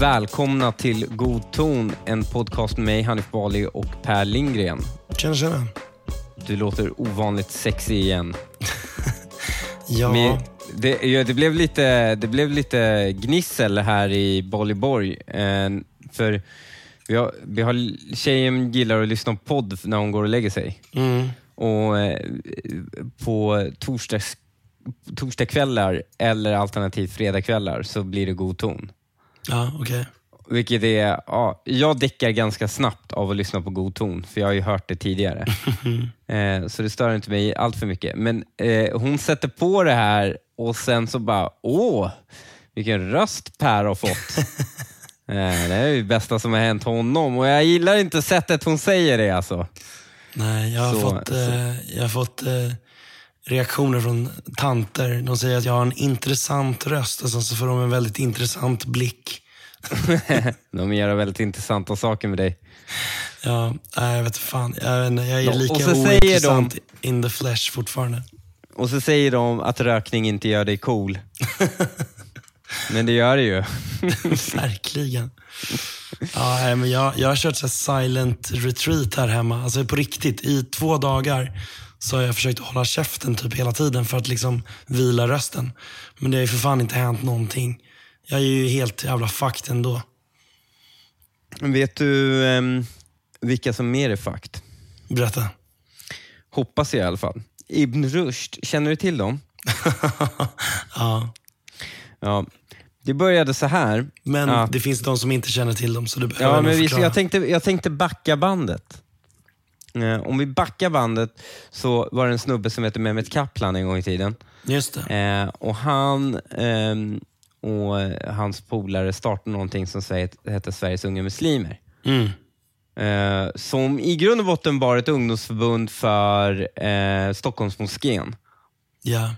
Välkomna till God ton, en podcast med mig, Hanif Bali och Per Lindgren. Tjena, tjena. Du låter ovanligt sexy igen. Ja, Men det, det, blev lite, det blev lite gnissel här i Bollyborg. Eh, för vi har, vi har, tjejen gillar att lyssna på podd när hon går och lägger sig. mm, Och eh, På torsdags, torsdagskvällar eller alternativt fredagskvällar så blir det god ton. Ja okej. Vilket är, ja, jag däckar ganska snabbt av att lyssna på god ton, för jag har ju hört det tidigare. eh, så det stör inte mig allt för mycket. Men eh, hon sätter på det här och sen så bara, åh, vilken röst Per har fått. eh, det är ju det bästa som har hänt honom och jag gillar inte sättet hon säger det alltså. Nej, jag har Så- fått, eh, jag har fått eh, reaktioner från tanter. De säger att jag har en intressant röst och sen så får de en väldigt intressant blick. De gör väldigt intressanta saker med dig. Ja, nej, jag vet fan. Jag, vet jag är och lika ointressant in the flesh fortfarande. Och så säger de att rökning inte gör dig cool. Men det gör det ju. Verkligen. Ja, nej, men jag, jag har kört så silent retreat här hemma. Alltså på riktigt, i två dagar så har jag försökt hålla käften typ hela tiden för att liksom vila rösten. Men det har ju för fan inte hänt någonting. Jag är ju helt jävla fucked ändå. Vet du ehm, vilka som mer är fucked? Berätta. Hoppas jag i alla fall. Ibn Rushd, känner du till dem? ja. Ja. Det började så här. Men Ja. det finns de som inte känner till dem så du behöver Ja, men visst, jag, tänkte, jag tänkte backa bandet. Eh, om vi backar bandet så var det en snubbe som hette Mehmet Kaplan en gång i tiden. Just det. Eh, och Han ehm, och hans polare startade någonting som hette Sveriges unga muslimer. Mm. Eh, som i grund och botten var ett ungdomsförbund för eh, Stockholmsmoskén. Ja.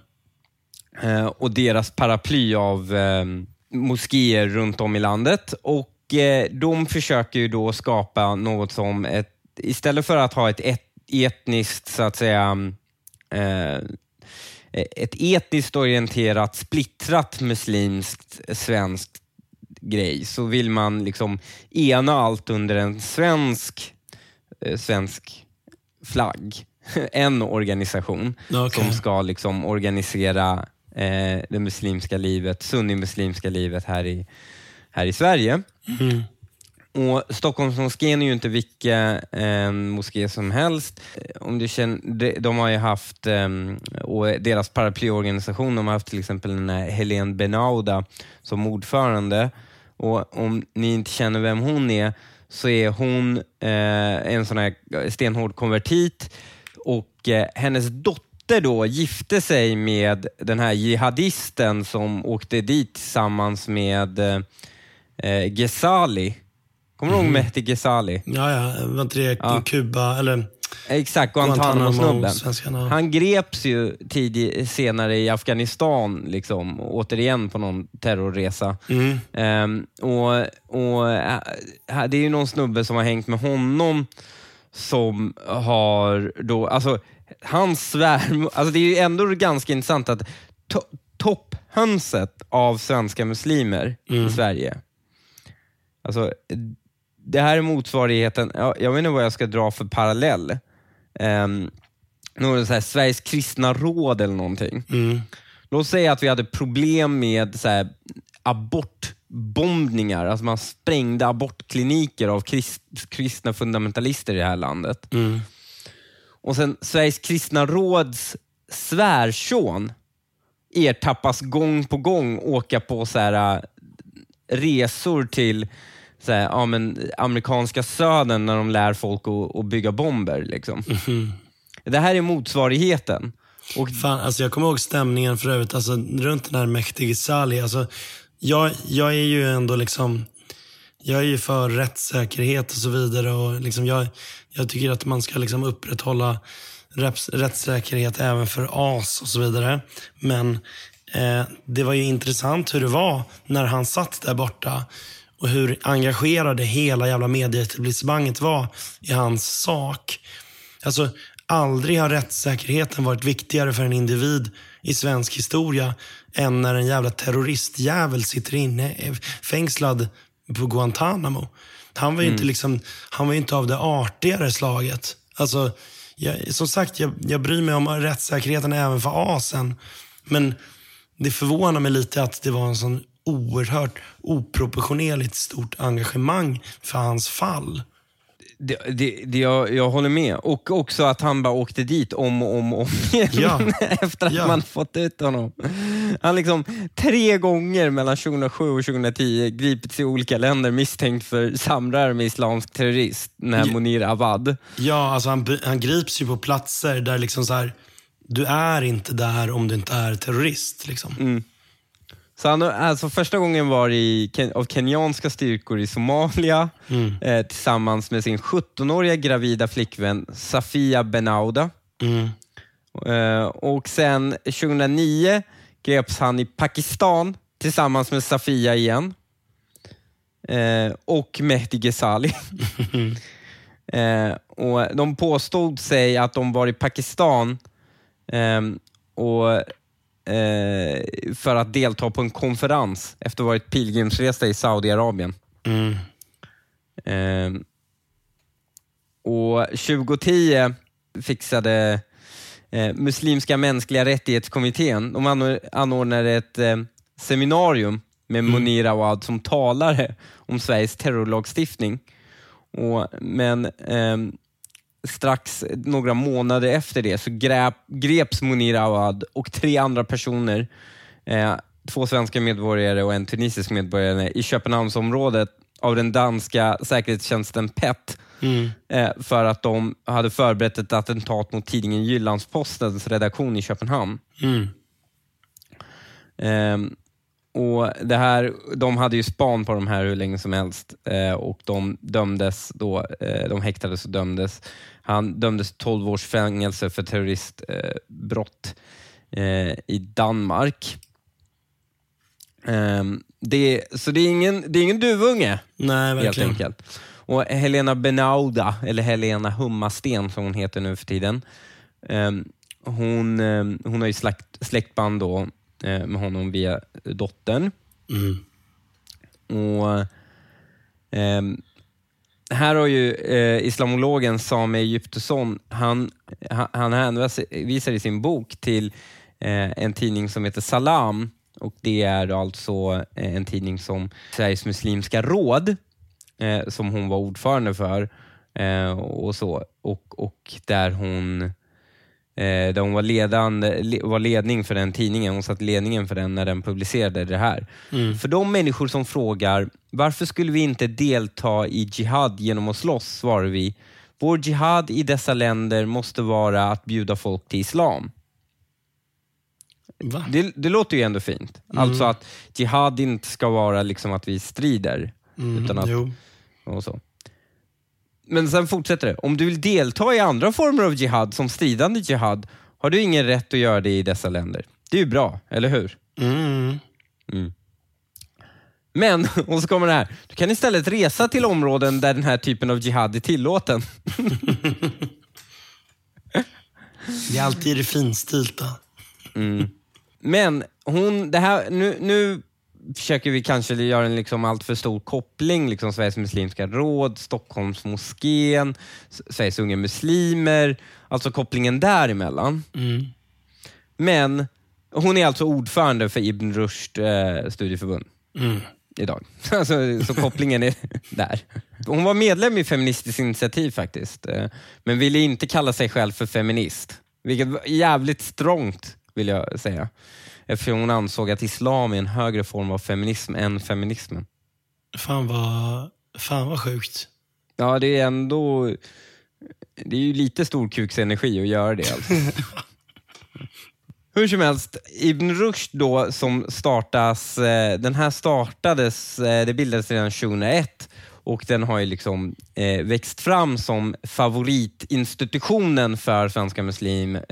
Eh, och deras paraply av eh, moskéer runt om i landet. Och eh, De försöker ju då skapa något som ett, istället för att ha ett, et, etniskt, så att säga, eh, ett etniskt orienterat, splittrat muslimskt svenskt grej, så vill man liksom ena allt under en svensk, eh, svensk flagg. En organisation Okej. som ska liksom organisera eh, det muslimska livet, sunnimuslimska livet här i, här i Sverige. Mm. Och Stockholmsmoskén är ju inte vilken eh, moské som helst. Eh, om du känner, de, de har ju haft, eh, och deras paraplyorganisation, de har haft till exempel den här Helene Benauda som ordförande. Och Om ni inte känner vem hon är, så är hon eh, en sån här stenhård konvertit och eh, hennes dotter då gifte sig med den här jihadisten som åkte dit tillsammans med eh, eh, Ghezali. Kommer du ihåg Mehdi Ghezali? Ja, ja. Var inte det Ja. Kuba, eller Exakt, Guantanamo, Guantanamo-snubben. svenskarna. Han greps ju tidig, senare i Afghanistan, liksom, återigen på någon terrorresa. Mm. Ehm, och, och, äh, det är ju någon snubbe som har hängt med honom som har då, alltså hans svärmor, alltså det är ju ändå ganska intressant att to, topphönset av svenska muslimer i Sverige, alltså det här är motsvarigheten, ja, jag vet inte vad jag ska dra för parallell. Um, något så här, Sveriges kristna råd eller någonting. Mm. Låt säga att vi hade problem med så här, abortbombningar. Alltså man sprängde abortkliniker av krist, kristna fundamentalister i det här landet. Mm. Och sen Sveriges kristna råds svärson ertappas gång på gång åka på så här, äh, resor till så här, ja, men, amerikanska södern när de lär folk att, att bygga bomber. Liksom. Det här är motsvarigheten. Och Fan, alltså jag kommer ihåg stämningen för övrigt, alltså, runt den här mäktige Sali. Alltså, jag, jag är ju ändå liksom, jag är ju för rättssäkerhet och så vidare. Och liksom jag, jag tycker att man ska liksom upprätthålla rätts, rättssäkerhet även för as och så vidare. Men eh, det var ju intressant hur det var när han satt där borta och hur engagerade hela jävla medieetablissemanget var i hans sak. Alltså, aldrig har rättssäkerheten varit viktigare för en individ i svensk historia än när en jävla terroristjävel sitter inne eh, fängslad på Guantanamo. Han var ju inte, liksom, han var inte av det artigare slaget. Alltså, jag, som sagt, jag, jag bryr mig om rättssäkerheten även för asen. Men det förvånar mig lite att det var en sån oerhört oproportionerligt stort engagemang för hans fall. Det, det, det, jag, jag håller med. Och också att han bara åkte dit om och om, och om igen Ja. efter att Ja. man fått ut honom. Han liksom tre gånger mellan 2007 och 2010 gripits i olika länder misstänkt för samröre med islamsk terrorist, den här Ja. Monir Awad. Ja, alltså han, han grips ju på platser där liksom så här, du är inte där om du inte är terrorist. Liksom. Så han, alltså första gången var i, av kenyanska styrkor i Somalia eh, tillsammans med sin 17-åriga gravida flickvän Safia Benauda. Mm. Eh, och sen 2009 greps han i Pakistan tillsammans med Safia igen. Eh, och Mehdi Ghezali. eh, och de påstod sig att de var i Pakistan ehm, och, eh, för att delta på en konferens efter att ha varit pilgrimsresa i Saudiarabien. Mm. Ehm, och 2010 fixade eh, Muslimska mänskliga rättighetskommittén, de anor- anordnade ett eh, seminarium med Monir Awad som talare om Sveriges terrorlagstiftning. Och, men ehm, strax några månader efter det så grep, greps Monir Awad och tre andra personer, eh, två svenska medborgare och en tunisisk medborgare i Köpenhamnsområdet av den danska säkerhetstjänsten PET Mm. eh, för att de hade förberett ett attentat mot tidningen Jyllandspostens redaktion i Köpenhamn. Mm. Ehm, och det här, de hade ju span på de här hur länge som helst eh, och de dömdes då, eh, de häktades och dömdes. Han dömdes till 12 års fängelse för terroristbrott eh, i Danmark. Ehm, det, så det är ingen, det är ingen duvunge Nej, helt verkligen. enkelt. Och Helena Benauda, eller Helena Hummasten som hon heter nu för tiden. ehm, hon, ehm, hon har ju släkt, släktband då, eh, med honom via dottern. Mm. Och, ehm, här har ju eh, islamologen Sami Egyptusson han, han, han hänvisar i sin bok till eh, en tidning som heter Salam. Och Det är alltså eh, en tidning som Sveriges muslimska råd, eh, som hon var ordförande för, eh, och så och, och där hon eh, hon var, ledande, le, var ledning för den tidningen. Hon satt ledningen för den när den publicerade det här. För de människor som frågar varför skulle vi inte delta i jihad genom att slåss, svarar vi. Vår jihad i dessa länder måste vara att bjuda folk till islam. Det, det låter ju ändå fint. Alltså att jihad inte ska vara liksom att vi strider. Mm. Utan att, Jo. och så. Men sen fortsätter det. Om du vill delta i andra former av jihad, som stridande jihad, har du ingen rätt att göra det i dessa länder. Det är ju bra, eller hur? Mm. Men, och så kommer det här. Du kan istället resa till områden där den här typen av jihad är tillåten. Det är alltid det finstilta. Men hon, det här, nu, nu försöker vi kanske göra en liksom allt för stor koppling. Liksom Sveriges Muslimska Råd, Stockholmsmoskén, Sveriges Unga Muslimer. Alltså kopplingen däremellan. Mm. Men hon är alltså ordförande för Ibn Rushd eh, studieförbund Mm. idag. Alltså, så kopplingen är där. Hon var medlem i Feministiskt initiativ faktiskt, eh, men ville inte kalla sig själv för feminist. Vilket var jävligt strångt vill jag säga. Eftersom hon ansåg att islam är en högre form av feminism än feminismen. Fan vad, fan vad sjukt. Ja, det är ändå... Det är ju lite storkuksenergi att göra det. Alltså. Hur som helst, Ibn Rushd då som startas, eh, den här startades, eh, det bildades redan 2001 och den har ju liksom eh, växt fram som favoritinstitutionen för Svenska Muslim, eh,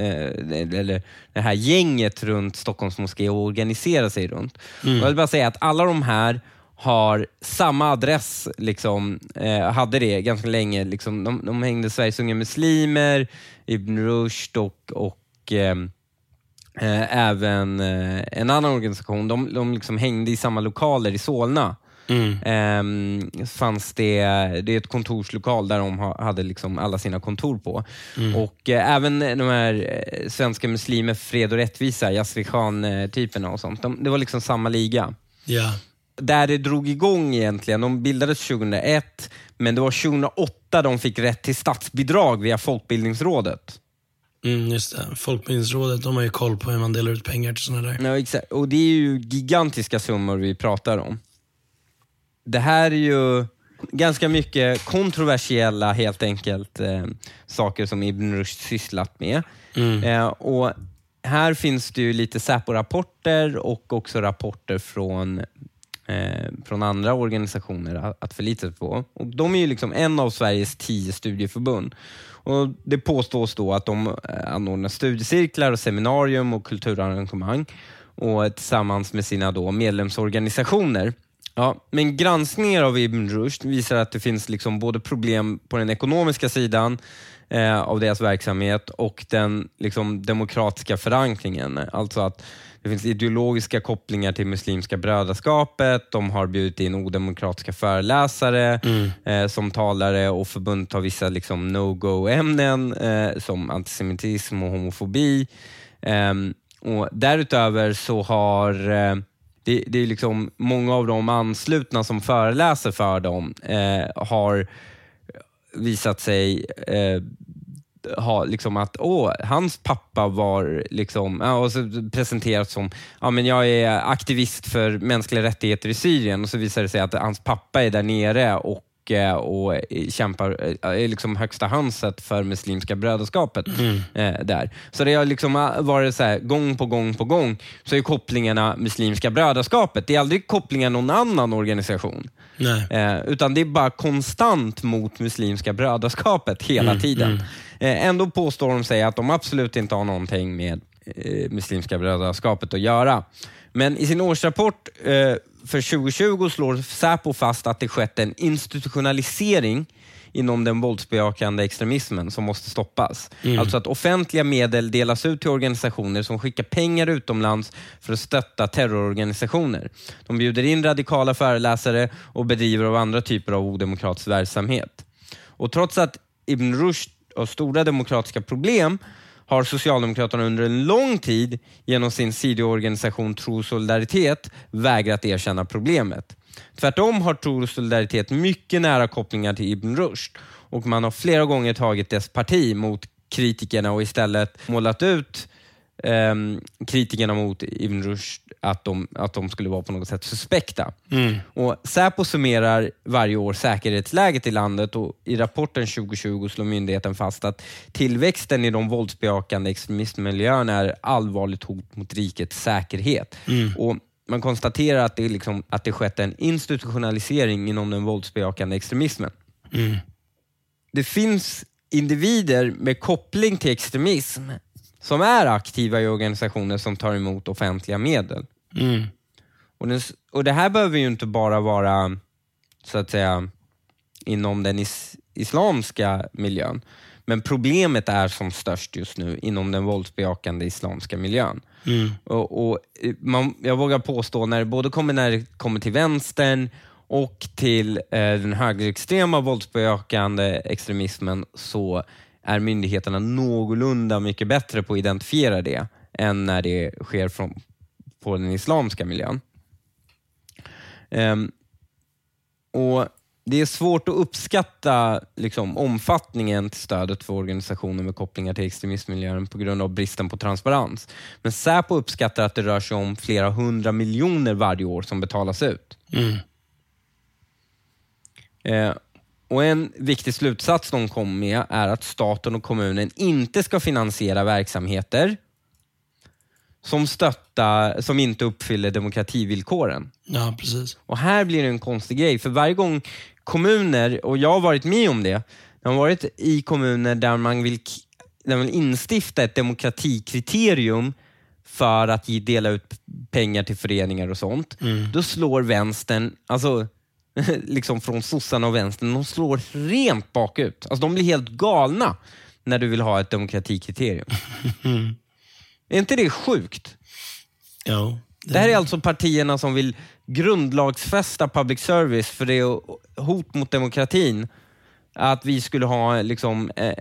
eller det här gänget runt Stockholms moské och organisera sig runt. Och Jag vill bara säga att alla de här har samma adress, liksom, eh, hade det ganska länge. Liksom, de, de hängde Sveriges Unga Muslimer, Ibn Rushd och, och ehm, eh, även eh, en annan organisation. De, de liksom hängde i samma lokaler i Solna. Mm. eh, fanns det, det är ett kontorslokal där de ha, hade liksom alla sina kontor på. Mm. Och eh, även de här eh, svenska muslimer fred och rättvisa, Yasri Khan-typerna och sånt, de, det var liksom samma liga. Yeah. Där det drog igång egentligen, de bildades 2001, men det var 2008 de fick rätt till statsbidrag via Folkbildningsrådet. Mm, just det. Folkbildningsrådet de har ju koll på hur man delar ut pengar till sådana där. Ja, exakt. Och det är ju gigantiska summor vi pratar om. Det här är ju ganska mycket kontroversiella helt enkelt eh, saker som Ibn Rushd sysslat med. Mm. Eh, och här finns det ju lite Säpo-rapporter och också rapporter från, eh, från andra organisationer att, att förlita sig på. Och de är ju liksom en av Sveriges tio studieförbund. Och Det påstås då att de eh, anordnar studiecirklar, och seminarium och kulturarrangemang och tillsammans med sina då medlemsorganisationer. Ja, men granskningar av Ibn Rushd visar att det finns liksom både problem på den ekonomiska sidan eh, av deras verksamhet och den liksom, demokratiska förankringen. Alltså att det finns ideologiska kopplingar till Muslimska brödraskapet. De har bjudit in odemokratiska föreläsare mm. eh, som talare och förbundet har vissa liksom, no-go-ämnen eh, som antisemitism och homofobi. Eh, och därutöver så har eh, det, det, är liksom många av de anslutna som föreläser för dem eh, har visat sig eh, ha liksom att åh, hans pappa var liksom, och så presenterat som ja, men jag är aktivist för mänskliga rättigheter i Syrien. Och så visar det sig att hans pappa är där nere och och kämpar, är liksom högsta hanset för Muslimska brödraskapet mm. eh, där. Så det har liksom varit så här, gång på gång på gång, så är kopplingarna Muslimska brödraskapet. Det är aldrig kopplingar någon annan organisation. Eh, utan det är bara konstant mot Muslimska brödraskapet hela mm, tiden. Mm. Eh, ändå påstår de sig att de absolut inte har någonting med eh, Muslimska brödraskapet att göra. Men i sin årsrapport eh, för 2020 slår Säpo fast att det skett en institutionalisering inom den våldsbejakande extremismen som måste stoppas. Mm. Alltså att offentliga medel delas ut till organisationer som skickar pengar utomlands för att stötta terrororganisationer. De bjuder in radikala föreläsare och bedriver av andra typer av odemokratisk verksamhet. Och trots att Ibn Rushd har stora demokratiska problem har Socialdemokraterna under en lång tid genom sin sidoorganisation Tro och solidaritet vägrat erkänna problemet. Tvärtom har Tro och solidaritet mycket nära kopplingar till Ibn Rushd och man har flera gånger tagit dess parti mot kritikerna och istället målat ut eh, kritikerna mot Ibn Rushd att de, att de skulle vara på något sätt suspekta. Mm. Och Säpo summerar varje år säkerhetsläget i landet och i rapporten 2020 slår myndigheten fast att tillväxten i de våldsbejakande extremistmiljöerna är allvarligt hot mot rikets säkerhet. Mm. Och man konstaterar att det, liksom, att det skett en institutionalisering inom den våldsbejakande extremismen. Mm. Det finns individer med koppling till extremism som är aktiva i organisationer som tar emot offentliga medel. Mm. Och, den, och Det här behöver ju inte bara vara så att säga inom den is, islamska miljön. Men problemet är som störst just nu inom den våldsbejakande islamska miljön. Mm. Och, och man, jag vågar påstå, när det både kommer, när det kommer till vänstern och till eh, den högerextrema våldsbejakande extremismen så är myndigheterna någorlunda mycket bättre på att identifiera det än när det sker från, på den islamska miljön. Um, och Det är svårt att uppskatta liksom, omfattningen till stödet för organisationer med kopplingar till extremistmiljön på grund av bristen på transparens. Men Säpo uppskattar att det rör sig om flera hundra miljoner varje år som betalas ut. Mm. Eh, och En viktig slutsats de kom med är att staten och kommunen inte ska finansiera verksamheter som stöttar, som inte uppfyller demokrativillkoren. Ja, precis. Och Här blir det en konstig grej, för varje gång kommuner, och jag har varit med om det, jag har varit i kommuner där man vill, där man vill instifta ett demokratikriterium för att dela ut pengar till föreningar och sånt. Mm. Då slår vänstern, alltså liksom från sossarna och vänstern, de slår rent bakut. Alltså de blir helt galna när du vill ha ett demokratikriterium. Mm. Är inte det sjukt? Ja. Det... det här är alltså partierna som vill grundlagsfästa public service för det är hot mot demokratin. Att vi skulle ha liksom, eh, eh,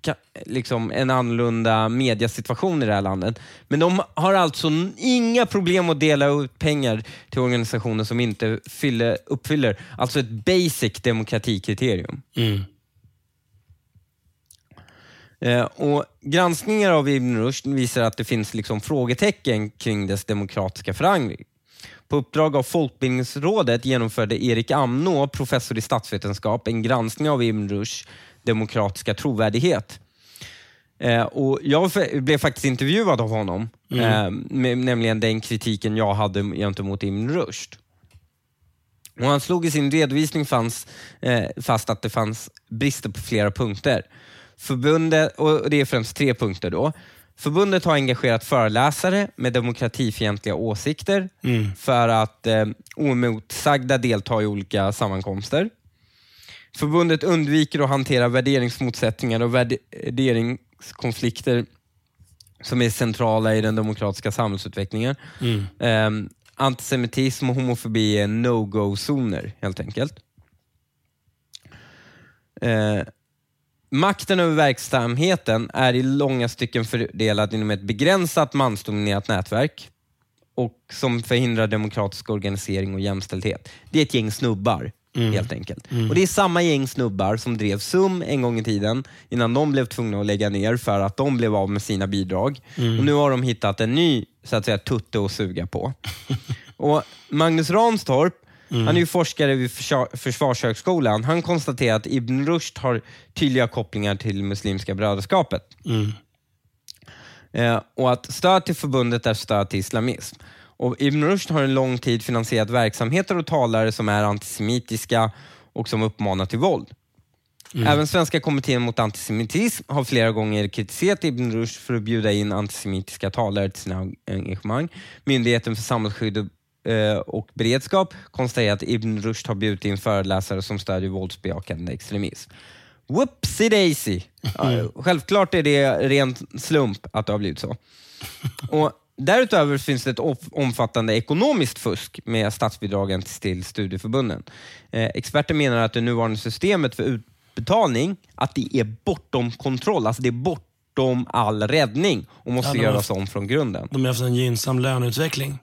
ka, liksom en annorlunda mediasituation i det här landet. Men de har alltså inga problem att dela ut pengar till organisationer som inte fyller, uppfyller alltså ett basic demokratikriterium. Mm. Eh, och Granskningar av Ibn Rushd visar att det finns liksom frågetecken kring dess demokratiska förankring. På uppdrag av Folkbildningsrådet genomförde Erik Amnå, professor i statsvetenskap, en granskning av Ibn Rushds demokratiska trovärdighet. Eh, och jag blev faktiskt intervjuad av honom, mm. eh, med, nämligen den kritiken jag hade gentemot Ibn Rushd. Och han slog i sin redovisning fanns, eh, fast att det fanns brister på flera punkter. Förbundet, och det är främst tre punkter då. Förbundet har engagerat föreläsare med demokratifientliga åsikter mm. för att eh, oemotsagda delta i olika sammankomster. Förbundet undviker att hantera värderingsmotsättningar och värderingskonflikter som är centrala i den demokratiska samhällsutvecklingen. Mm. Eh, antisemitism och homofobi är no-go-zoner helt enkelt. Eh, Makten över verksamheten är i långa stycken fördelad inom ett begränsat mansdominerat nätverk och som förhindrar demokratisk organisering och jämställdhet. Det är ett gäng snubbar mm. helt enkelt. Mm. Och Det är samma gäng snubbar som drev SUM en gång i tiden innan de blev tvungna att lägga ner för att de blev av med sina bidrag. Mm. Och Nu har de hittat en ny så att säga, tutte att suga på. och Magnus Ranstorp Mm. Han är ju forskare vid Försvarshögskolan. Han konstaterar att Ibn Rushd har tydliga kopplingar till Muslimska brödraskapet. Mm. Eh, och att stöd till förbundet är stöd till islamism. Och Ibn Rushd har en lång tid finansierat verksamheter och talare som är antisemitiska och som uppmanar till våld. Mm. Även Svenska kommittén mot antisemitism har flera gånger kritiserat Ibn Rushd för att bjuda in antisemitiska talare till sina engagemang. Myndigheten för samhällsskydd och och beredskap konstaterar att Ibn Rushd har bjudit in föreläsare som stödjer våldsbejakande extremism. Whoopsie daisy! Mm. Självklart är det ren slump att det har blivit så. Och Därutöver finns det ett omfattande ekonomiskt fusk med statsbidragen till studieförbunden. Eh, experter menar att det nuvarande systemet för utbetalning att det är bortom kontroll. Alltså det är bortom all räddning och måste ja, göras om från grunden. De har haft en gynnsam löneutveckling.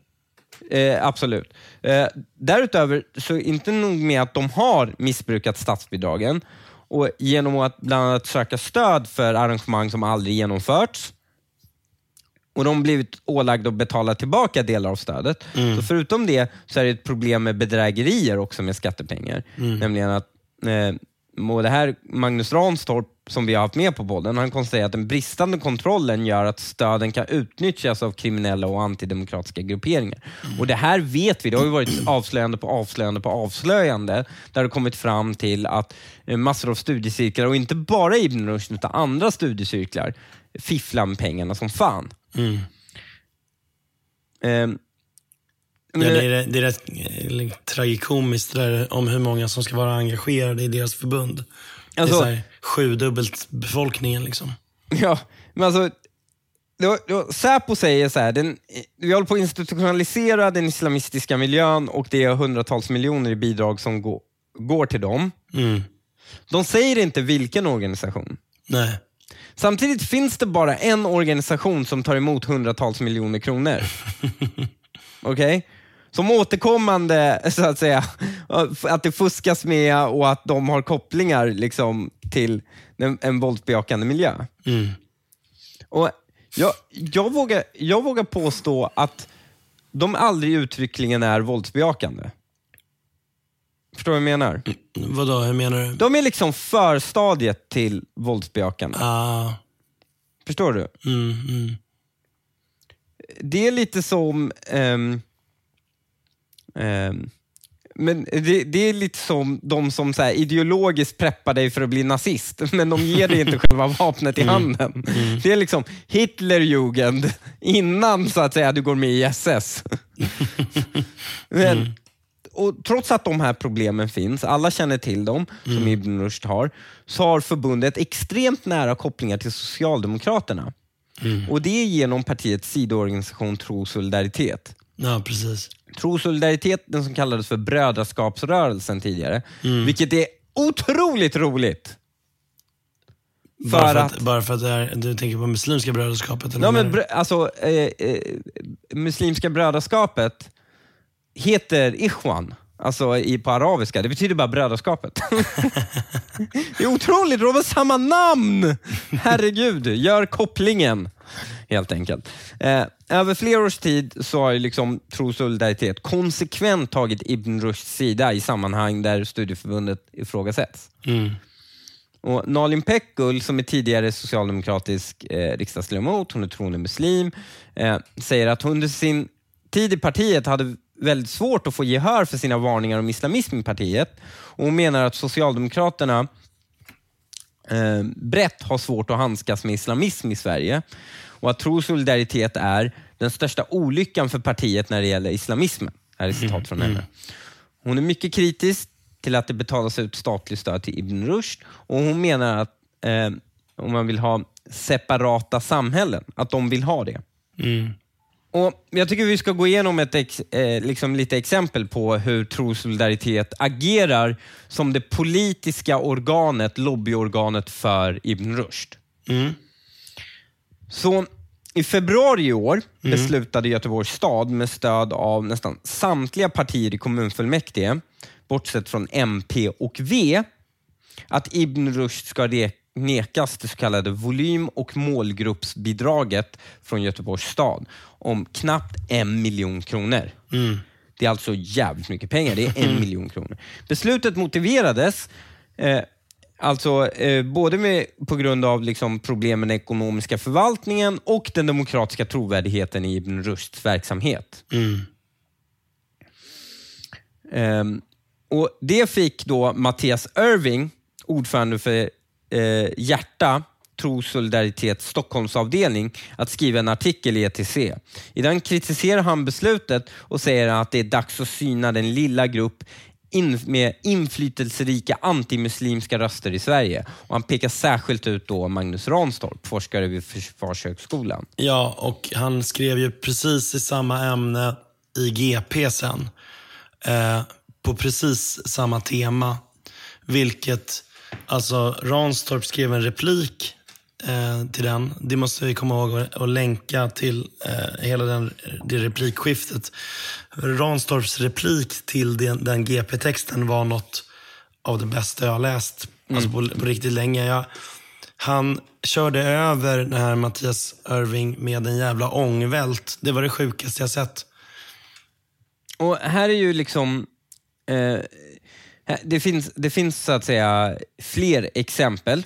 Eh, absolut. Eh, därutöver, så inte nog med att de har missbrukat statsbidragen och genom att bland annat söka stöd för arrangemang som aldrig genomförts och de har blivit ålagda att betala tillbaka delar av stödet. Mm. Så förutom det så är det ett problem med bedrägerier också med skattepengar. Mm. Nämligen att eh, och det här Magnus Ranstorp, som vi har haft med på podden, han konstaterar att den bristande kontrollen gör att stöden kan utnyttjas av kriminella och antidemokratiska grupperingar. Och Det här vet vi, det har ju varit avslöjande på avslöjande på avslöjande, där det kommit fram till att eh, massor av studiecirklar, och inte bara Ibn Rushd, utan andra studiecirklar, fifflar med pengarna som fan. Mm. Um, Ja, det, är, det är rätt eh, tragikomiskt där, om hur många som ska vara engagerade i deras förbund. Alltså, det är alltså- så sjudubbelt befolkningen. Liksom. Ja, men alltså då, då, Säpo säger så här, den, vi håller på att institutionalisera den islamistiska miljön och det är hundratals miljoner i bidrag som gå, går till dem. Mm. De säger inte vilken organisation. Nej. Samtidigt finns det bara en organisation som tar emot hundratals miljoner kronor. Okej? Okay? Som återkommande, så att säga, att det fuskas med och att de har kopplingar liksom, till en, en våldsbejakande miljö. Mm. Och jag, jag, vågar, jag vågar påstå att de aldrig uttryckligen är våldsbejakande. Förstår du vad jag menar? Mm, vadå, hur menar du? De är liksom förstadiet till våldsbejakande. Ah. Förstår du? Mm, mm. Det är lite som um, Um, men det, det, är lite som de som så ideologiskt preppar dig för att bli nazist, men de ger dig inte själva vapnet i mm. handen. Mm. Det är liksom Hitlerjugend innan så att säga, du går med i SS. men, mm. och Trots att de här problemen finns, alla känner till dem, som mm. Ibn Rushd har, så har förbundet extremt nära kopplingar till Socialdemokraterna. Mm. Och Det är genom partiets sidoorganisation Tro och solidaritet. Ja, precis. Trosolidaritet, som kallades för brödraskapsrörelsen tidigare, vilket är otroligt roligt. För Bara för att, att, bara för att är, du tänker på Muslimska brödraskapet? eller ja, men, brö- alltså, eh, eh, Muslimska brödraskapet heter Ikhwan, alltså i, på arabiska. Det betyder bara brödraskapet. det är otroligt, de har samma namn! Herregud, gör kopplingen helt enkelt. Eh, över flera års tid så har ju liksom Tro Solidaritet konsekvent tagit Ibn Rushds sida i sammanhang där studieförbundet ifrågasätts. Mm. Och Nalin Pekgul, som är tidigare socialdemokratisk eh, riksdagsledamot, hon är troende muslim, eh, säger att hon under sin tid i partiet hade väldigt svårt att få gehör för sina varningar om islamism i partiet. Och hon menar att Socialdemokraterna eh, brett har svårt att handskas med islamism i Sverige och att tro och solidaritet är den största olyckan för partiet när det gäller islamismen. Här är ett citat från henne. Hon är mycket kritisk till att det betalas ut statligt stöd till Ibn Rushd och hon menar att eh, om man vill ha separata samhällen, att de vill ha det. Mm. Och Jag tycker vi ska gå igenom ett ex, eh, liksom lite exempel på hur Trosolidaritet agerar som det politiska organet, lobbyorganet för Ibn Rushd. Mm. Så i februari i år beslutade Göteborgs stad med stöd av nästan samtliga partier i kommunfullmäktige, bortsett från MP och V, att Ibn Rushd ska nekas det så kallade volym och målgruppsbidraget från Göteborgs stad om knappt en miljon kronor. Mm. Det är alltså jävligt mycket pengar. Det är en miljon kronor. Beslutet motiverades eh, alltså eh, både med, på grund av liksom, problem med den ekonomiska förvaltningen och den demokratiska trovärdigheten i Ibn Rushds verksamhet. Mm. Ehm, och Det fick då Mattias Irving, ordförande för eh, Hjärta, Tro Solidaritet Stockholmsavdelning, att skriva en artikel i ETC. I den kritiserar han beslutet och säger att det är dags att syna den lilla grupp in, med inflytelserika antimuslimska röster i Sverige. Och Han pekar särskilt ut då Magnus Ranstorp, forskare vid Försvarshögskolan. Ja, och han skrev ju precis i samma ämne i GP sen. Eh, på precis samma tema. Vilket, alltså Ranstorp skrev en replik eh, till den. Det måste vi komma ihåg att- länka till eh, hela den, det replikskiftet. Ranstorps replik till den, den GP-texten var något av det bästa jag har läst alltså på, på riktigt länge. Jag, han körde över den här Mattias Irving med en jävla ångvält. Det var det sjukaste jag sett. Och här är ju liksom... Eh, det, finns, det finns så att säga fler exempel.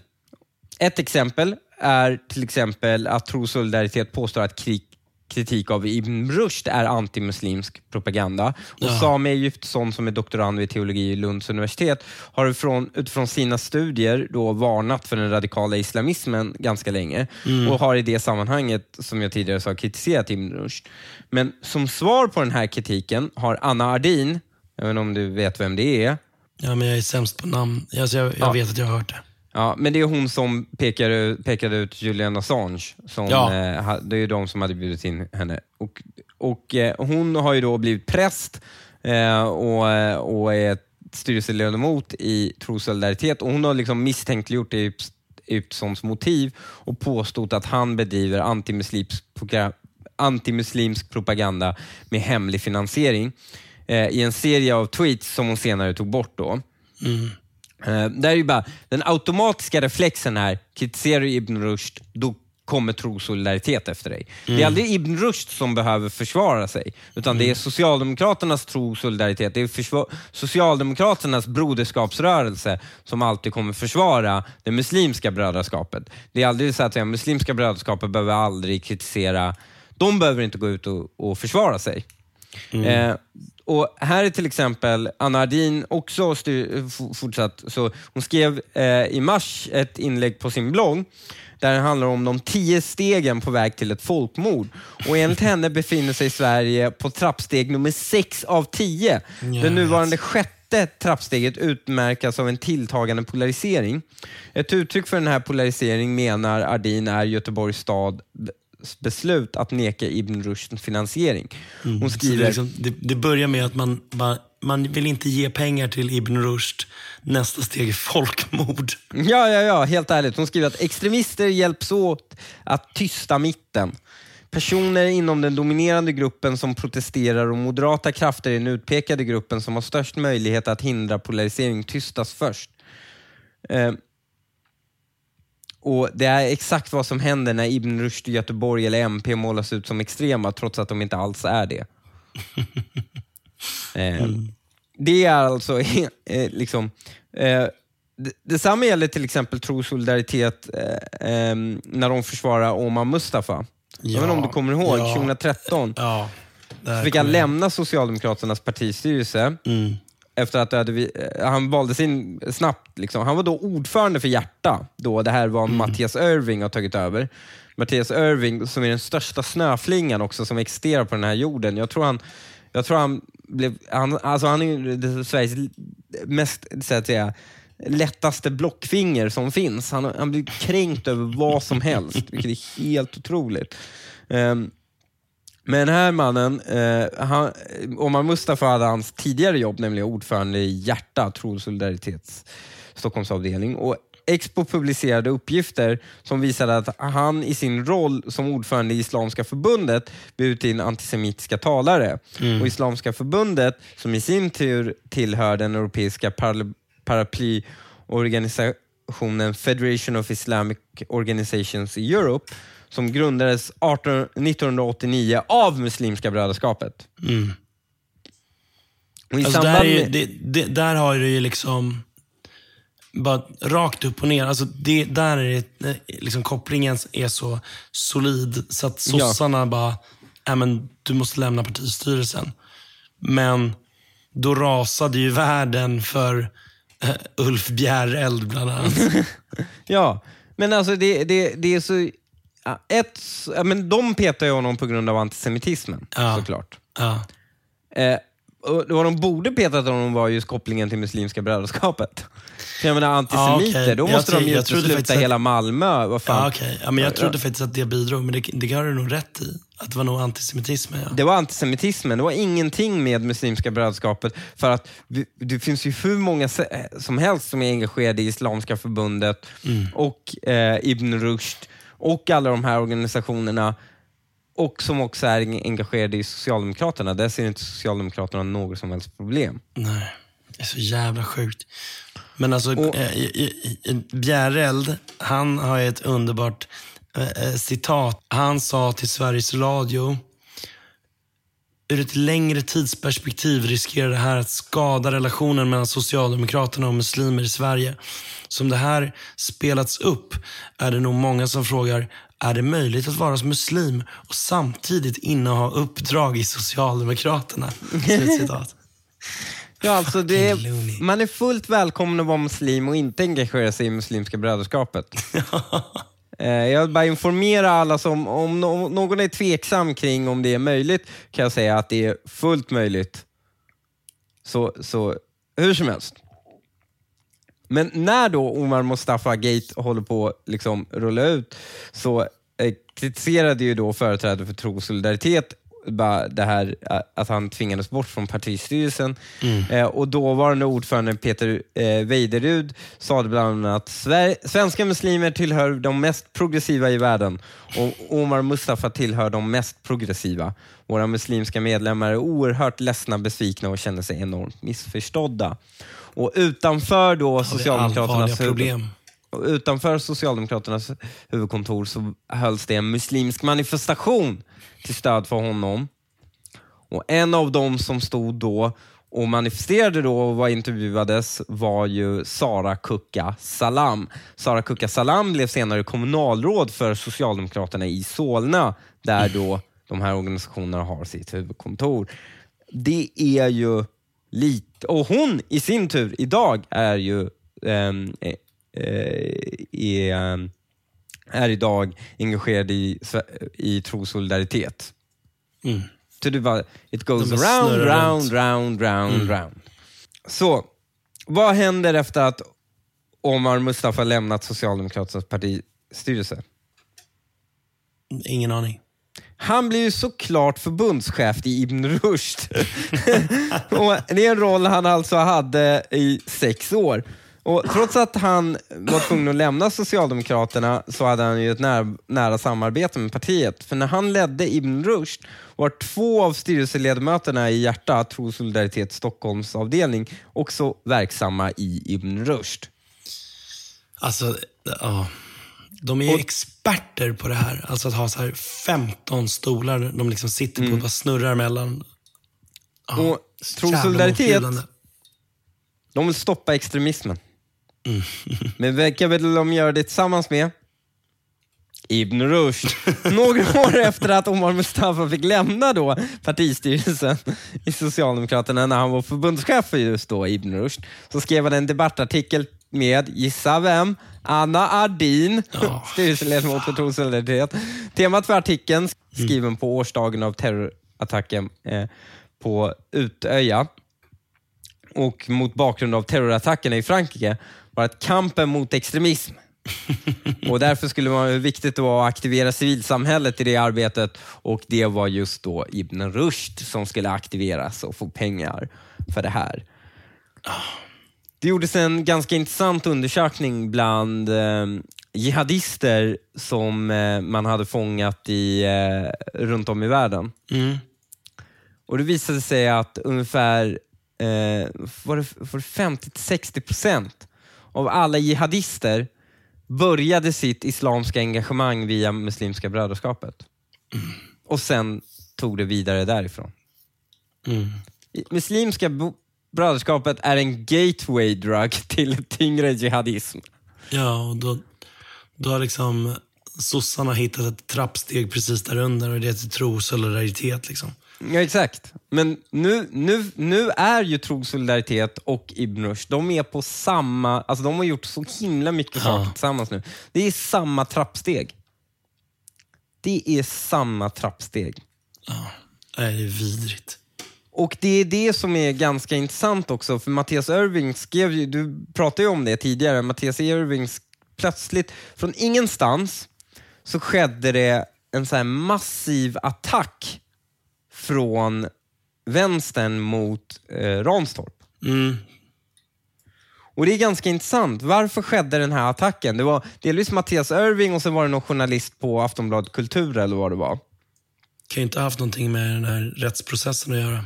Ett exempel är till exempel att Tro och Solidaritet påstår att krig, kritik av Ibn Rushd är antimuslimsk propaganda. Och Ja. Sami Egyptsson som är doktorand vid teologi i Lunds universitet har utifrån, utifrån sina studier då varnat för den radikala islamismen ganska länge och har i det sammanhanget, som jag tidigare sa, kritiserat Ibn Rushd. Men som svar på den här kritiken har Anna Ardin, jag vet inte om du vet vem det är, Ja, men jag är sämst på namn. Alltså, jag jag Ja. vet att jag har hört det. Ja, men det är hon som pekar, ut- pekade ut Julian Assange. Som, Ja. eh, det är ju de som hade bjudit in henne. Och, och eh, Hon har ju då blivit präst eh, och, eh, och är styrelseledamot i Tro Solidaritet. Och hon har liksom misstänkliggjort Egypt- Egyptssons motiv och påstått att han bedriver antimuslimsk, antimuslimsk propaganda med hemlig finansiering eh, i en serie av tweets som hon senare tog bort. då. Mm. Eh, där är ju bara, den automatiska reflexen här, kritiserar du Ibn Rushd, då kommer tro solidaritet efter dig. Det är aldrig Ibn Rushd som behöver försvara sig, utan det är Socialdemokraternas tro solidaritet. Det är Socialdemokraternas broderskapsrörelse som alltid kommer försvara det muslimska brödraskapet. Det är aldrig så att säga, muslimska brödraskapet behöver aldrig kritisera, de behöver inte gå ut och, och försvara sig. Eh, och Här är till exempel Anna Ardin också styr, fortsatt. Så hon skrev eh, i mars ett inlägg på sin blogg där det handlar om de tio stegen på väg till ett folkmord. Och enligt henne befinner sig Sverige på trappsteg nummer sex av tio. Jag Det nuvarande sjätte trappsteget utmärkas av en tilltagande polarisering. Ett uttryck för den här polariseringen menar Ardin är Göteborgs stad beslut att neka Ibn Rushd finansiering. Hon Mm. Det, skriver... är liksom, det, det börjar med att man, bara, man vill inte ge pengar till Ibn Rushd. Nästa steg är folkmord. Ja, ja, ja, helt ärligt. Hon skriver att extremister hjälps åt att tysta mitten. Personer inom den dominerande gruppen som protesterar och moderata krafter i den utpekade gruppen som har störst möjlighet att hindra polarisering tystas först. Eh, och Det är exakt vad som händer när Ibn Rushd i Göteborg eller MP målas ut som extrema trots att de inte alls är det. Eh, Det är alltså eh, liksom... Eh, det- Detsamma gäller till exempel Tro solidaritet eh, eh, när de försvarar Omar Mustafa. Jag vet inte om du kommer ihåg, ja. 2013 Ja, så fick han lämna Socialdemokraternas partistyrelse Mm. Efter att hade, eh, han valdes in snabbt. Liksom. Han var då ordförande för Hjärta, då det här var Mm. Mattias Irving har tagit över. Mattias Irving som är den största snöflingan också som existerar på den här jorden. Jag tror han, jag tror han blev, han, alltså han är Sveriges mest, så att säga, lättaste blockfinger som finns. Han, han blir kränkt över vad som helst, vilket är helt otroligt. Ehm, men den här mannen, eh, han, Omar Mustafa hade hans tidigare jobb, nämligen ordförande i Hjärta, Tro och Solidaritets Stockholmsavdelning. Och Expo publicerade uppgifter som visade att han i sin roll som ordförande i Islamska förbundet bjudit in antisemitiska talare. Och Islamska förbundet, som i sin tur tillhör den europeiska paraply- paraplyorganisationen Federation of Islamic Organizations Europe, som grundades 18, 1989 av Muslimska brödraskapet. Mm. Alltså där, ju- det, det, där har du ju liksom bara rakt upp och ner. Alltså det, där är det, eh, liksom kopplingen är så solid så att Ja. sossarna bara, äh, men du måste lämna partistyrelsen. Men då rasade ju världen för eh, Ulf Bjäreld bland annat. Ja, men alltså det, det, det är så... Ett, men de petar ju honom på grund av antisemitismen, Ja. såklart. ja. Eh, och vad de borde petat honom var just kopplingen till Muslimska brödraskapet. För jag menar antisemiter, Ja, okej. då Jag måste de tror- ju jag utesluta att- hela Malmö. Vad fan. Ja, okej. ja, men jag trodde faktiskt att det bidrog, men det, det har du nog rätt i. Att det var nog antisemitismen. Ja. Det var antisemitismen, det var ingenting med Muslimska brödraskapet. För att det finns ju hur många se- som helst som är engagerade i Islamiska förbundet och eh, Ibn Rushd och alla de här organisationerna och som också är engagerade i Socialdemokraterna. Där ser inte Socialdemokraterna något som helst problem. Nej, det är så jävla sjukt. Men alltså, Och- eh, Bjäreld, han har ett underbart eh, eh, citat. Han sa till Sveriges Radio, ur ett längre tidsperspektiv riskerar det här att skada relationen mellan Socialdemokraterna och muslimer i Sverige. Som det här spelats upp är det nog många som frågar, är det möjligt att vara muslim och samtidigt inneha uppdrag i Socialdemokraterna? Slutcitat. Ja, alltså det är, man är fullt välkommen att vara muslim och inte engagera sig i Muslimska brödraskapet. Eh, jag vill bara informera alla som, om någon är tveksam kring om det är möjligt, kan jag säga att det är fullt möjligt. Så, så hur som helst. Men när då Omar Mustafa Gate håller på att liksom rulla ut så eh, kritiserade ju då företrädare för Tro och Solidaritet bara det här eh, att han tvingades bort från partistyrelsen. Eh, och dåvarande ordförande Peter eh, Weiderud sa det bland annat att svenska muslimer tillhör de mest progressiva i världen och Omar Mustafa tillhör de mest progressiva. Våra muslimska medlemmar är oerhört ledsna, besvikna och känner sig enormt missförstådda. Och utanför då Socialdemokraternas problem. utanför Socialdemokraternas huvudkontor så hölls det en muslimsk manifestation till stöd för honom. Och En av dem som stod då och manifesterade då och var intervjuades var ju Sara Kukka Salam. Sara Kukka Salam blev senare kommunalråd för Socialdemokraterna i Solna där då de här organisationerna har sitt huvudkontor. Det är ju lite... Och hon i sin tur idag är ju ehm, eh, eh, är, är idag engagerad i, i Tro och solidaritet. Mm. Så det var, it goes bara round, round, round, round, round. Så, vad händer efter att Omar Mustafa lämnat Socialdemokraternas partistyrelse? Ingen aning. Han blir ju såklart förbundschef i Ibn Rushd. det är en roll han alltså hade i sex år. Och Trots att han var tvungen att lämna Socialdemokraterna så hade han ju ett nära, nära samarbete med partiet. För när han ledde Ibn Rushd var två av styrelseledamöterna i Hjärta, Tro Solidaritet Stockholms avdelning, också verksamma i Ibn Rushd. Alltså, ja. De är ju experter på det här. Alltså att ha så här 15 stolar de liksom sitter på och bara snurrar mellan. Ja, Och Tro Solidaritet, de vill stoppa extremismen. Men vilka vill de göra det tillsammans med? Ibn Rushd. Några år efter att Omar Mustafa fick lämna då partistyrelsen i Socialdemokraterna när han var förbundschef för just då Ibn Rushd, så skrev han en debattartikel med, gissa vem? Anna Ardin, Ja, styrelseledamot för Tro Solidaritet. Temat för artikeln, skriven på årsdagen av terrorattacken eh, på Utöja och mot bakgrund av terrorattackerna i Frankrike var att kampen mot extremism och därför skulle det vara viktigt att aktivera civilsamhället i det arbetet och det var just då Ibn Rushd som skulle aktiveras och få pengar för det här. Det gjordes en ganska intressant undersökning bland eh, jihadister som eh, man hade fångat i, eh, runt om i världen. Mm. Och Det visade sig att ungefär eh, var det, var det 50-60 procent av alla jihadister började sitt islamska engagemang via Muslimska brödraskapet. Och sen tog det vidare därifrån. Mm. Muslimska brödraskapet är en gateway drug till tyngre jihadism. Ja, och då, då har liksom sossarna hittat ett trappsteg precis där under och det heter tro och solidaritet. Liksom. Ja, exakt. Men nu, nu, nu är ju Tro Solidaritet och Ibn Rushd, de är på samma... Alltså de har gjort så himla mycket saker tillsammans nu. Det är samma trappsteg. Det är samma trappsteg. Nej, det är vidrigt. Och det är det som är ganska intressant också, för Mattias Irving skrev ju, du pratade ju om det tidigare, Mattias Irving plötsligt, från ingenstans, så skedde det en så här massiv attack från vänstern mot eh, Ranstorp. Mm. Och det är ganska intressant. Varför skedde den här attacken? Det var delvis Mattias Irving och sen var det någon journalist på Aftonbladet Kultur eller vad det var. Kan ju inte ha haft någonting med den här rättsprocessen att göra.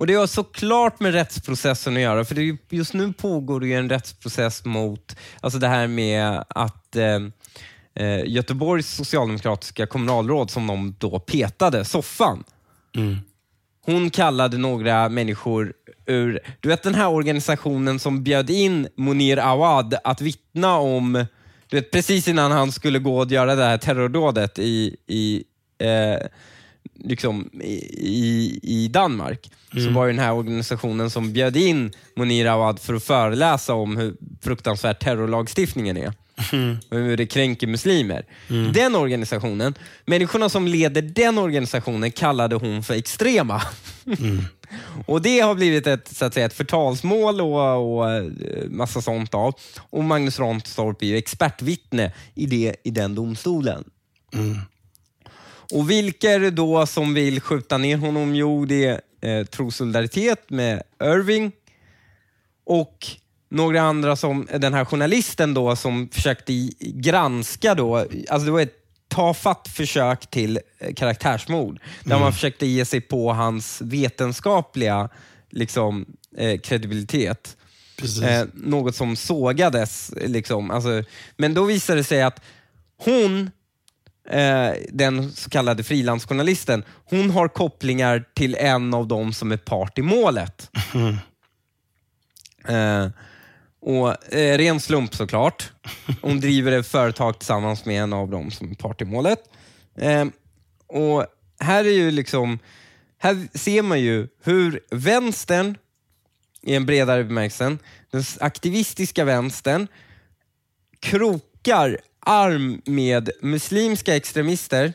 Och Det har såklart med rättsprocessen att göra, för det är ju, just nu pågår det ju en rättsprocess mot alltså det här med att eh, eh, Göteborgs socialdemokratiska kommunalråd, som de då petade, Soffan, Mm. hon kallade några människor ur, du vet den här organisationen som bjöd in Munir Awad att vittna om, du vet precis innan han skulle gå och göra det här terrordådet i, i, eh, liksom, i, i, Danmark. Så var ju den här organisationen som bjöd in Munir Awad för att föreläsa om hur fruktansvärt terrorlagstiftningen är. Och hur det kränker muslimer. Den organisationen, människorna som leder den organisationen kallade hon för extrema. och Det har blivit ett, så att säga, ett förtalsmål och, och eh, massa sånt av. Och Magnus Ranstorp är ju expertvittne i, det, i den domstolen. Och vilka är det då som vill skjuta ner honom? Jo, det är eh, Tro Solidaritet med Irving och några andra som, den här journalisten då som försökte granska då, alltså det var ett tafatt försök till eh, karaktärsmord. Där man försökte ge sig på hans vetenskapliga liksom, eh, kredibilitet. Eh, något som sågades. Liksom. Alltså, men då visade det sig att hon, eh, den så kallade frilansjournalisten, hon har kopplingar till en av dem som är part i målet. Eh, och eh, Ren slump såklart. Hon driver ett företag tillsammans med en av dem som är part i målet. Eh, och här är ju liksom, här ser man ju hur vänstern, i en bredare bemärkelse, den aktivistiska vänstern, krokar arm med muslimska extremister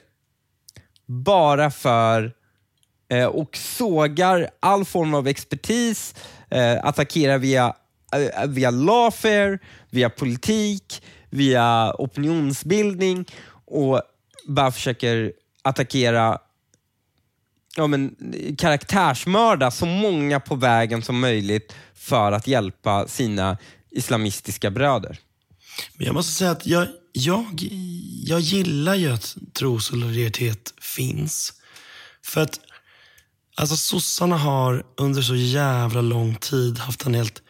bara för eh, och sågar all form av expertis, eh, attackerar via, Eh, eh, via lawfare, via politik, via opinionsbildning och bara försöker attackera ja, men, karaktärsmörda så många på vägen som möjligt för att hjälpa sina islamistiska bröder. Men jag måste säga att jag, jag, jag gillar ju att trosolidaritet finns. För att alltså sossarna har under så jävla lång tid haft en helt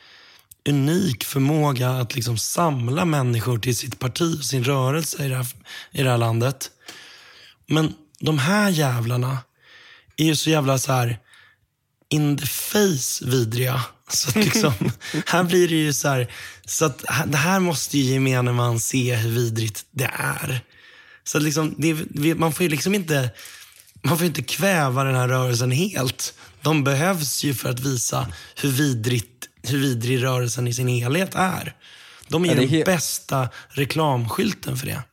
unik förmåga att liksom samla människor till sitt parti och sin rörelse i det här, i det här landet. Men de här jävlarna är ju så jävla så här in the face vidriga. Så att liksom, här blir det ju så här, så att det här måste ju gemene man se hur vidrigt det är. Så att liksom, det, man får ju liksom inte, man får inte kväva den här rörelsen helt. De behövs ju för att visa hur, vidrigt, hur vidrig rörelsen i sin helhet är. De är, ja, är den bästa reklamskylten för det.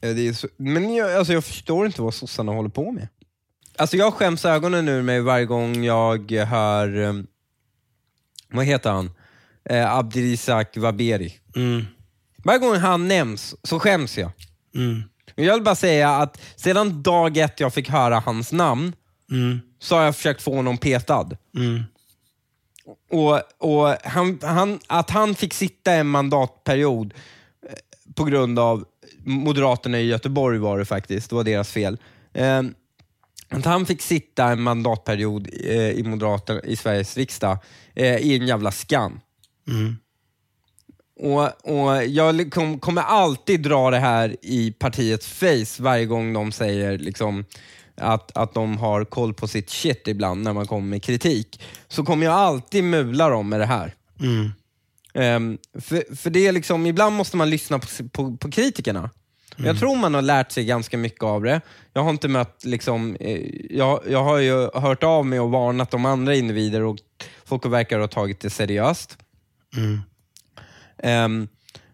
Ja, det så, men jag, alltså jag förstår inte vad sossarna håller på med. Alltså jag skäms ögonen ur mig varje gång jag hör, um, vad heter han? Eh, Abdirizak Waberi. Mm. Varje gång han nämns så skäms jag. Mm. Jag vill bara säga att sedan dag ett jag fick höra hans namn mm. så har jag försökt få honom petad. Mm. Och, och han, han, att han fick sitta en mandatperiod eh, på grund av Moderaterna i Göteborg var det faktiskt, det var deras fel. Eh, att han fick sitta en mandatperiod eh, i Moderaterna i Sveriges riksdag eh, i en jävla skam. Mm. Och, och Jag kom, kommer alltid dra det här i partiets face varje gång de säger liksom, att, att de har koll på sitt shit ibland när man kommer med kritik. Så kommer jag alltid mula dem med det här. Mm. Um, för, för det är liksom, ibland måste man lyssna på, på, på kritikerna. Mm. Jag tror man har lärt sig ganska mycket av det. Jag har inte mött, liksom, eh, jag, jag har ju hört av mig och varnat de andra individer och folk verkar ha tagit det seriöst. Mm. Um,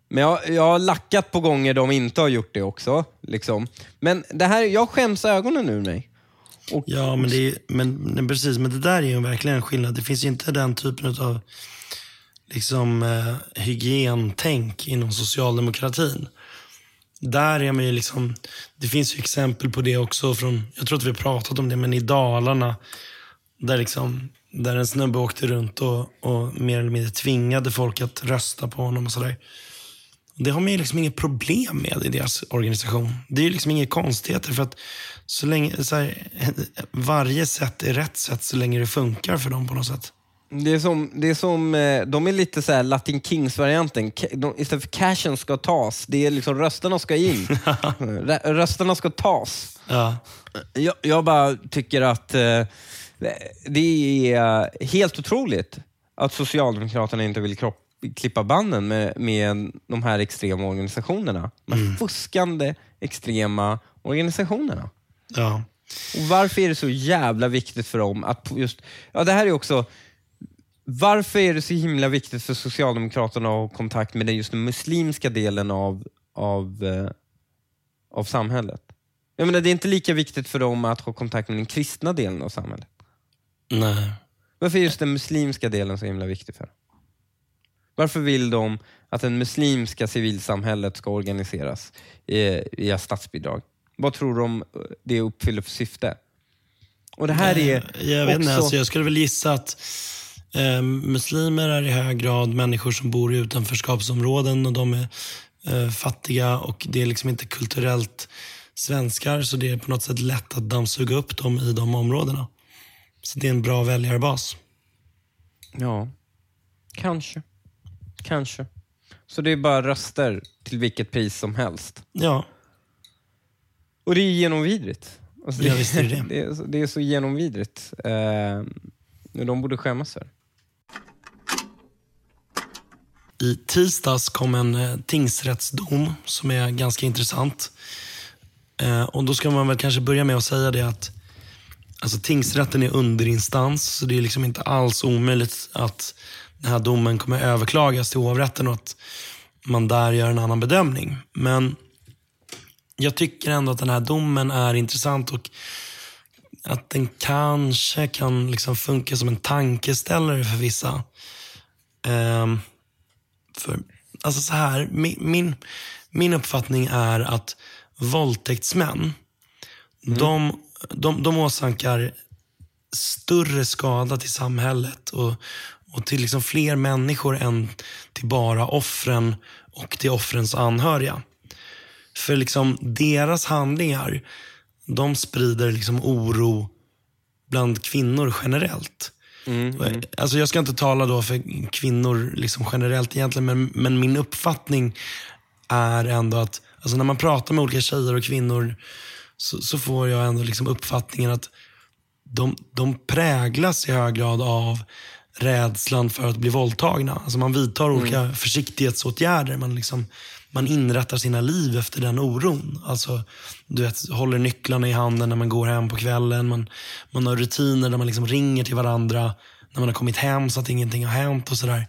men jag, jag har lackat på gånger de inte har gjort det också. Liksom. Men det här, jag skäms ögonen ur mig. Och, ja, men, det är, men, men, precis. Men det där är ju verkligen en skillnad. Det finns ju inte den typen av liksom, eh, hygientänk inom socialdemokratin där är man ju liksom, det finns ju exempel på det också från, jag tror att vi har pratat om det, men i Dalarna. Där, liksom, där en snubbe åkte runt och, och mer eller mindre tvingade folk att rösta på honom och sådär. Det har man ju liksom inget problem med i deras organisation. Det är ju liksom inga konstigheter för att så länge, så här, varje sätt är rätt sätt så länge det funkar för dem på något sätt. Det är som, det är som eh, de är lite så Latin Kings-varianten. Istället för cashen ska tas, det är liksom rösterna ska in. rösterna ska tas. Ja. Jag, jag bara tycker att eh, det är helt otroligt att Socialdemokraterna inte vill kropp, klippa banden med, med de här extrema organisationerna. De mm. fuskande extrema organisationerna. Ja. Och Varför är det så jävla viktigt för dem att just... Ja, det här är också varför är det så himla viktigt för Socialdemokraterna att ha kontakt med den just den muslimska delen av, av, eh, av samhället? Jag menar, det är inte lika viktigt för dem att ha kontakt med den kristna delen av samhället. Nej. Varför är just den muslimska delen så himla viktig för Varför vill de att det muslimska civilsamhället ska organiseras via statsbidrag? Vad tror de det uppfyller för syfte? Och det här är jag vet också... inte, alltså jag skulle väl gissa att Eh, muslimer är i hög grad människor som bor i utanförskapsområden och de är eh, fattiga och det är liksom inte kulturellt svenskar så det är på något sätt lätt att dammsuga upp dem i de områdena. Så det är en bra väljarbas. Ja, kanske. Kanske. Så det är bara röster till vilket pris som helst? Ja. Och det är genomvidrigt. Alltså det, ja, visst är det. det, är, det är så genomvidrigt. Eh, de borde skämmas för I tisdags kom en eh, tingsrättsdom som är ganska intressant. Eh, och Då ska man väl kanske börja med att säga det att alltså, tingsrätten är underinstans, så det är liksom inte alls omöjligt att den här domen kommer överklagas till hovrätten och att man där gör en annan bedömning. Men jag tycker ändå att den här domen är intressant och att den kanske kan liksom funka som en tankeställare för vissa. Um, för, alltså så här, min, min, min uppfattning är att våldtäktsmän mm. de, de, de åsamkar större skada till samhället och, och till liksom fler människor än till bara offren och till offrens anhöriga. För liksom deras handlingar, de sprider liksom oro bland kvinnor generellt. Mm, mm. Alltså jag ska inte tala då för kvinnor liksom generellt egentligen, men, men min uppfattning är ändå att alltså när man pratar med olika tjejer och kvinnor så, så får jag ändå liksom uppfattningen att de, de präglas i hög grad av rädslan för att bli våldtagna. Alltså man vidtar mm. olika försiktighetsåtgärder. Man, liksom, man inrättar sina liv efter den oron. Alltså, du vet, håller nycklarna i handen när man går hem på kvällen. Man, man har rutiner där man liksom ringer till varandra när man har kommit hem så att ingenting har hänt. och sådär.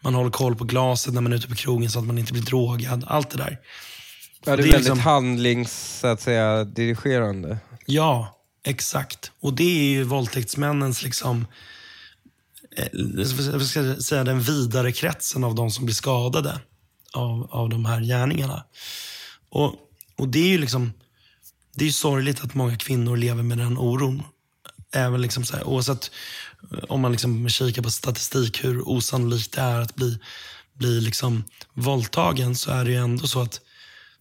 Man håller koll på glaset när man är ute på krogen så att man inte blir drogad. Allt det där. Ja, det är, det är väldigt liksom... handlings, så att säga, dirigerande. Ja, exakt. Och det är ju våldtäktsmännens liksom Eh, jag ska säga, den vidare kretsen av de som blir skadade av, av de här gärningarna. Och, och det är ju liksom, det är sorgligt att många kvinnor lever med den oron. Även liksom så här, oavsett eh, om man liksom kikar på statistik hur osannolikt det är att bli, bli liksom våldtagen så är det ju ändå så att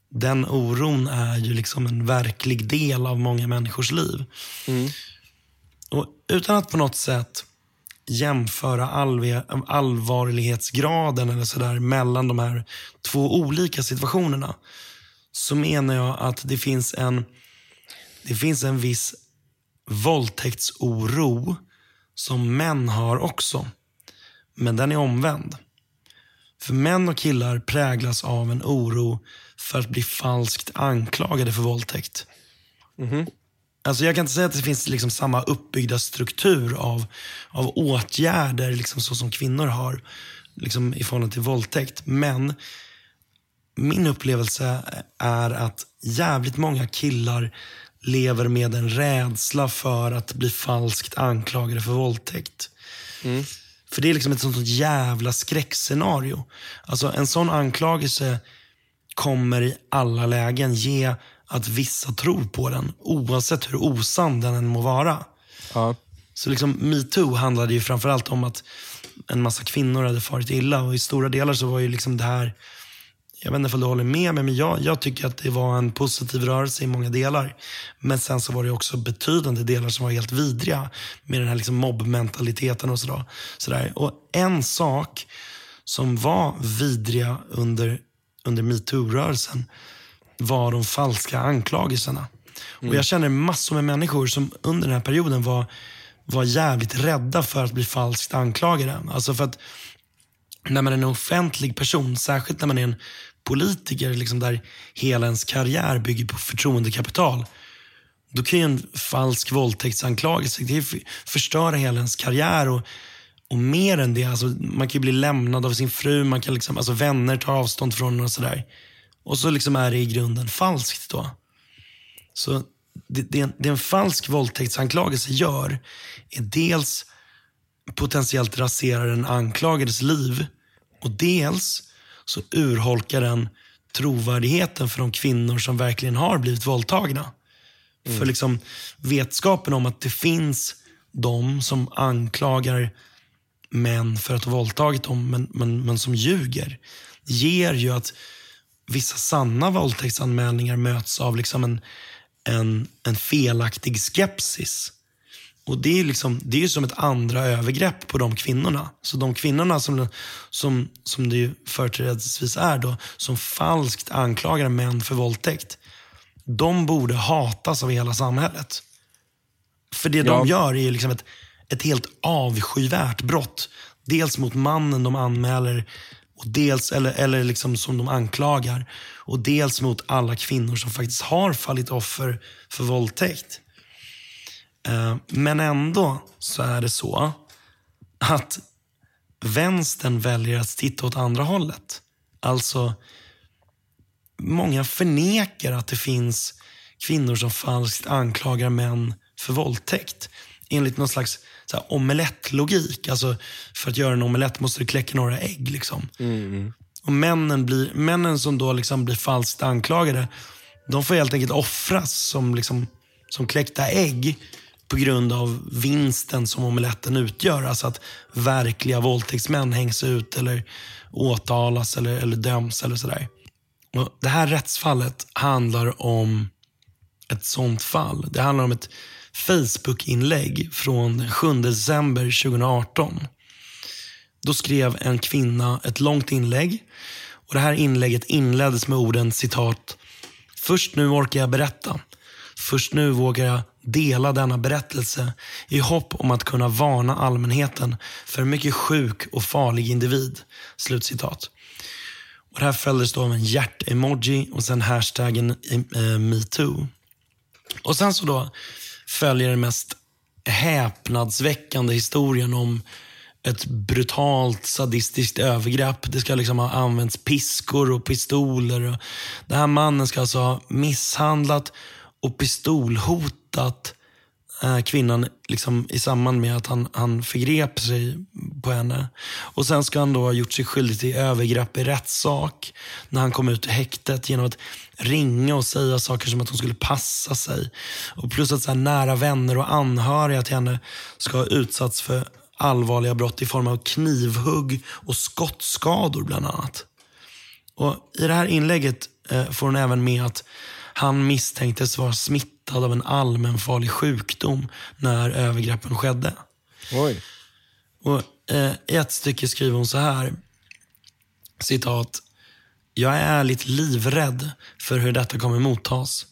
den oron är ju liksom en verklig del av många människors liv. Mm. Och Utan att på något sätt jämföra allvarlighetsgraden eller sådär mellan de här två olika situationerna så menar jag att det finns en, det finns en viss våldtäktsoro som män har också. Men den är omvänd. För män och killar präglas av en oro för att bli falskt anklagade för våldtäkt. Mm -hmm. Alltså jag kan inte säga att det finns liksom samma uppbyggda struktur av, av åtgärder liksom så som kvinnor har liksom i förhållande till våldtäkt. Men min upplevelse är att jävligt många killar lever med en rädsla för att bli falskt anklagade för våldtäkt. Mm. För det är liksom ett sånt jävla skräckscenario. Alltså en sån anklagelse kommer i alla lägen ge att vissa tror på den, oavsett hur osann den än må vara. Ja. Så liksom metoo handlade ju framförallt om att en massa kvinnor hade farit illa och i stora delar så var ju liksom det här, jag vet inte om du håller med mig, men jag, jag tycker att det var en positiv rörelse i många delar. Men sen så var det också betydande delar som var helt vidriga med den här liksom mobbmentaliteten och sådär. sådär. Och en sak som var vidriga under, under metoo-rörelsen var de falska anklagelserna. Mm. Och Jag känner massor med människor som under den här perioden var, var jävligt rädda för att bli falskt anklagade. Alltså för att när man är en offentlig person, särskilt när man är en politiker liksom där hela ens karriär bygger på förtroendekapital. Då kan ju en falsk våldtäktsanklagelse det förstöra hela ens karriär. Och, och mer än det, alltså, man kan bli lämnad av sin fru, man kan liksom, alltså, vänner tar avstånd från en och sådär. Och så liksom är det i grunden falskt då. Så det, det, det en falsk våldtäktsanklagelse gör är dels potentiellt raserar den anklagades liv och dels så urholkar den trovärdigheten för de kvinnor som verkligen har blivit våldtagna. Mm. För liksom vetskapen om att det finns de som anklagar män för att ha våldtagit dem, men, men, men som ljuger, ger ju att vissa sanna våldtäktsanmälningar möts av liksom en, en, en felaktig skepsis. Och Det är, liksom, det är som ett andra övergrepp på de kvinnorna. Så de kvinnorna som, som, som det ju företrädesvis är, då, som falskt anklagar män för våldtäkt, de borde hatas av hela samhället. För det ja. de gör är liksom ett, ett helt avskyvärt brott. Dels mot mannen de anmäler och dels, eller, eller liksom som de anklagar. Och dels mot alla kvinnor som faktiskt har fallit offer för våldtäkt. Eh, men ändå så är det så att vänstern väljer att titta åt andra hållet. Alltså, många förnekar att det finns kvinnor som falskt anklagar män för våldtäkt. Enligt någon slags så här, omelettlogik. Alltså, för att göra en omelett måste du kläcka några ägg. Liksom. Mm. Och männen, blir, männen som då liksom blir falskt anklagade, de får helt enkelt offras som liksom som kläckta ägg på grund av vinsten som omeletten utgör. Alltså att verkliga våldtäktsmän hängs ut eller åtalas eller, eller döms eller sådär. Och det här rättsfallet handlar om ett sånt fall. Det handlar om ett Facebook-inlägg från den 7 december 2018. Då skrev en kvinna ett långt inlägg. Och Det här inlägget inleddes med orden citat. Först nu orkar jag berätta. Först nu vågar jag dela denna berättelse i hopp om att kunna varna allmänheten för en mycket sjuk och farlig individ. Slutcitat. Och det här följdes då av en hjärt-emoji och sen hashtaggen eh, metoo. Och sen så då följer den mest häpnadsväckande historien om ett brutalt sadistiskt övergrepp. Det ska liksom ha använts piskor och pistoler. Och den här mannen ska alltså ha misshandlat och pistolhotat att eh, kvinnan liksom, i samband med att han, han förgrep sig på henne. Och Sen ska han då ha gjort sig skyldig till övergrepp i rättssak när han kom ut ur häktet genom att ringa och säga saker som att hon skulle passa sig. Och Plus att så nära vänner och anhöriga till henne ska ha utsatts för allvarliga brott i form av knivhugg och skottskador bland annat. Och I det här inlägget eh, får hon även med att han misstänktes vara smittad av en allmänfarlig sjukdom när övergreppen skedde. Oj. Och, eh, I ett stycke skriver hon så här. Citat. Jag är ärligt livrädd för hur detta kommer mottas.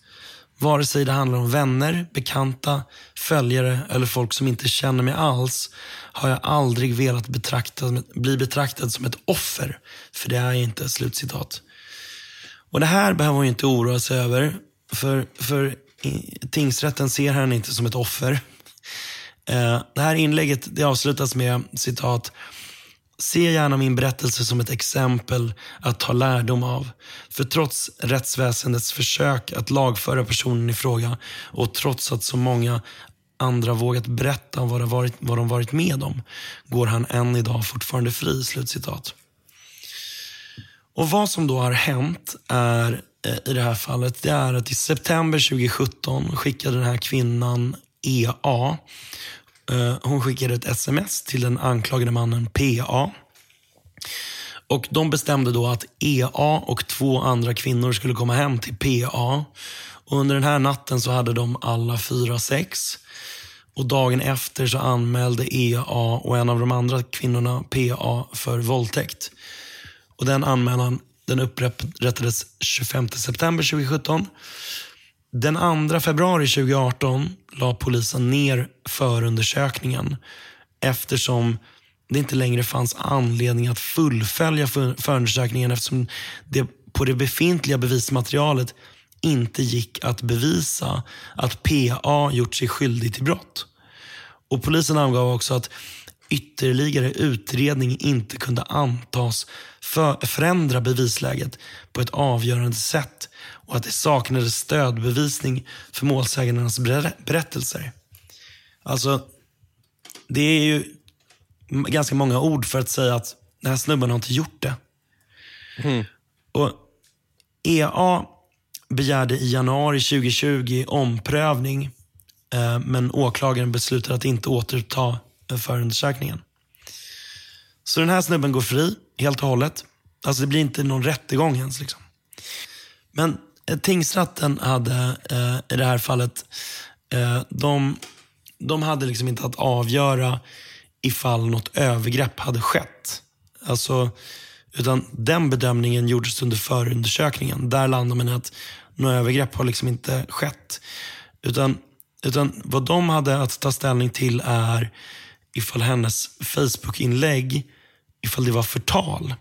Vare sig det handlar om vänner, bekanta, följare eller folk som inte känner mig alls har jag aldrig velat betrakta, bli betraktad som ett offer. För det är jag inte. Slutcitat. Och Det här behöver hon inte oroa sig över. För, för tingsrätten ser henne inte som ett offer. Eh, det här inlägget det avslutas med citat. Se gärna min berättelse som ett exempel att ta lärdom av. För trots rättsväsendets försök att lagföra personen i fråga och trots att så många andra vågat berätta om vad de varit, vad de varit med om går han än idag fortfarande fri. Slutcitat. Och Vad som då har hänt är eh, i det här fallet det är att i september 2017 skickade den här kvinnan EA eh, hon skickade ett sms till den anklagade mannen PA. Och De bestämde då att EA och två andra kvinnor skulle komma hem till PA. Och under den här natten så hade de alla fyra sex. Och Dagen efter så anmälde EA och en av de andra kvinnorna PA för våldtäkt. Och Den anmälan den upprättades 25 september 2017. Den 2 februari 2018 la polisen ner förundersökningen eftersom det inte längre fanns anledning att fullfölja förundersökningen eftersom det på det befintliga bevismaterialet inte gick att bevisa att PA gjort sig skyldig till brott. Och Polisen angav också att ytterligare utredning inte kunde antas för, förändra bevisläget på ett avgörande sätt och att det saknades stödbevisning för målsägandenas berättelser. Alltså, det är ju ganska många ord för att säga att den här snubben har inte gjort det. Mm. Och EA begärde i januari 2020 omprövning eh, men åklagaren beslutade att inte återuppta förundersökningen. Så den här snubben går fri helt och hållet. Alltså det blir inte någon rättegång ens. Liksom. Men eh, tingsrätten hade eh, i det här fallet, eh, de, de hade liksom inte att avgöra ifall något övergrepp hade skett. Alltså, utan den bedömningen gjordes under förundersökningen. Där landade man i att något övergrepp har liksom inte skett. Utan, utan vad de hade att ta ställning till är ifall hennes Facebook-inlägg, ifall det var förtal.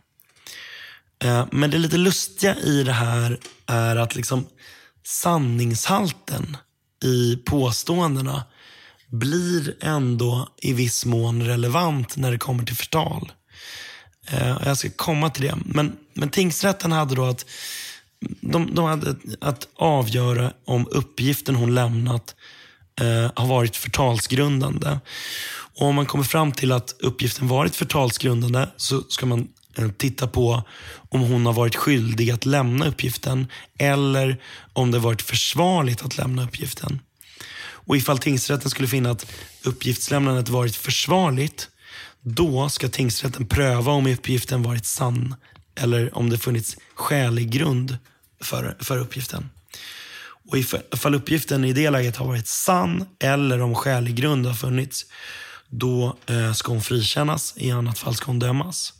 Eh, men det lite lustiga i det här är att liksom sanningshalten i påståendena blir ändå i viss mån relevant när det kommer till förtal. Eh, jag ska komma till det. Men, men tingsrätten hade då att de, de hade att avgöra om uppgiften hon lämnat eh, har varit förtalsgrundande. Och om man kommer fram till att uppgiften varit förtalsgrundande så ska man eh, titta på om hon har varit skyldig att lämna uppgiften eller om det varit försvarligt att lämna uppgiften. Och ifall tingsrätten skulle finna att uppgiftslämnandet varit försvarligt, då ska tingsrätten pröva om uppgiften varit sann eller om det funnits skälig grund för, för uppgiften. Och ifall uppgiften i det läget har varit sann eller om skälig grund har funnits, då eh, ska hon frikännas. I annat fall ska hon dömas.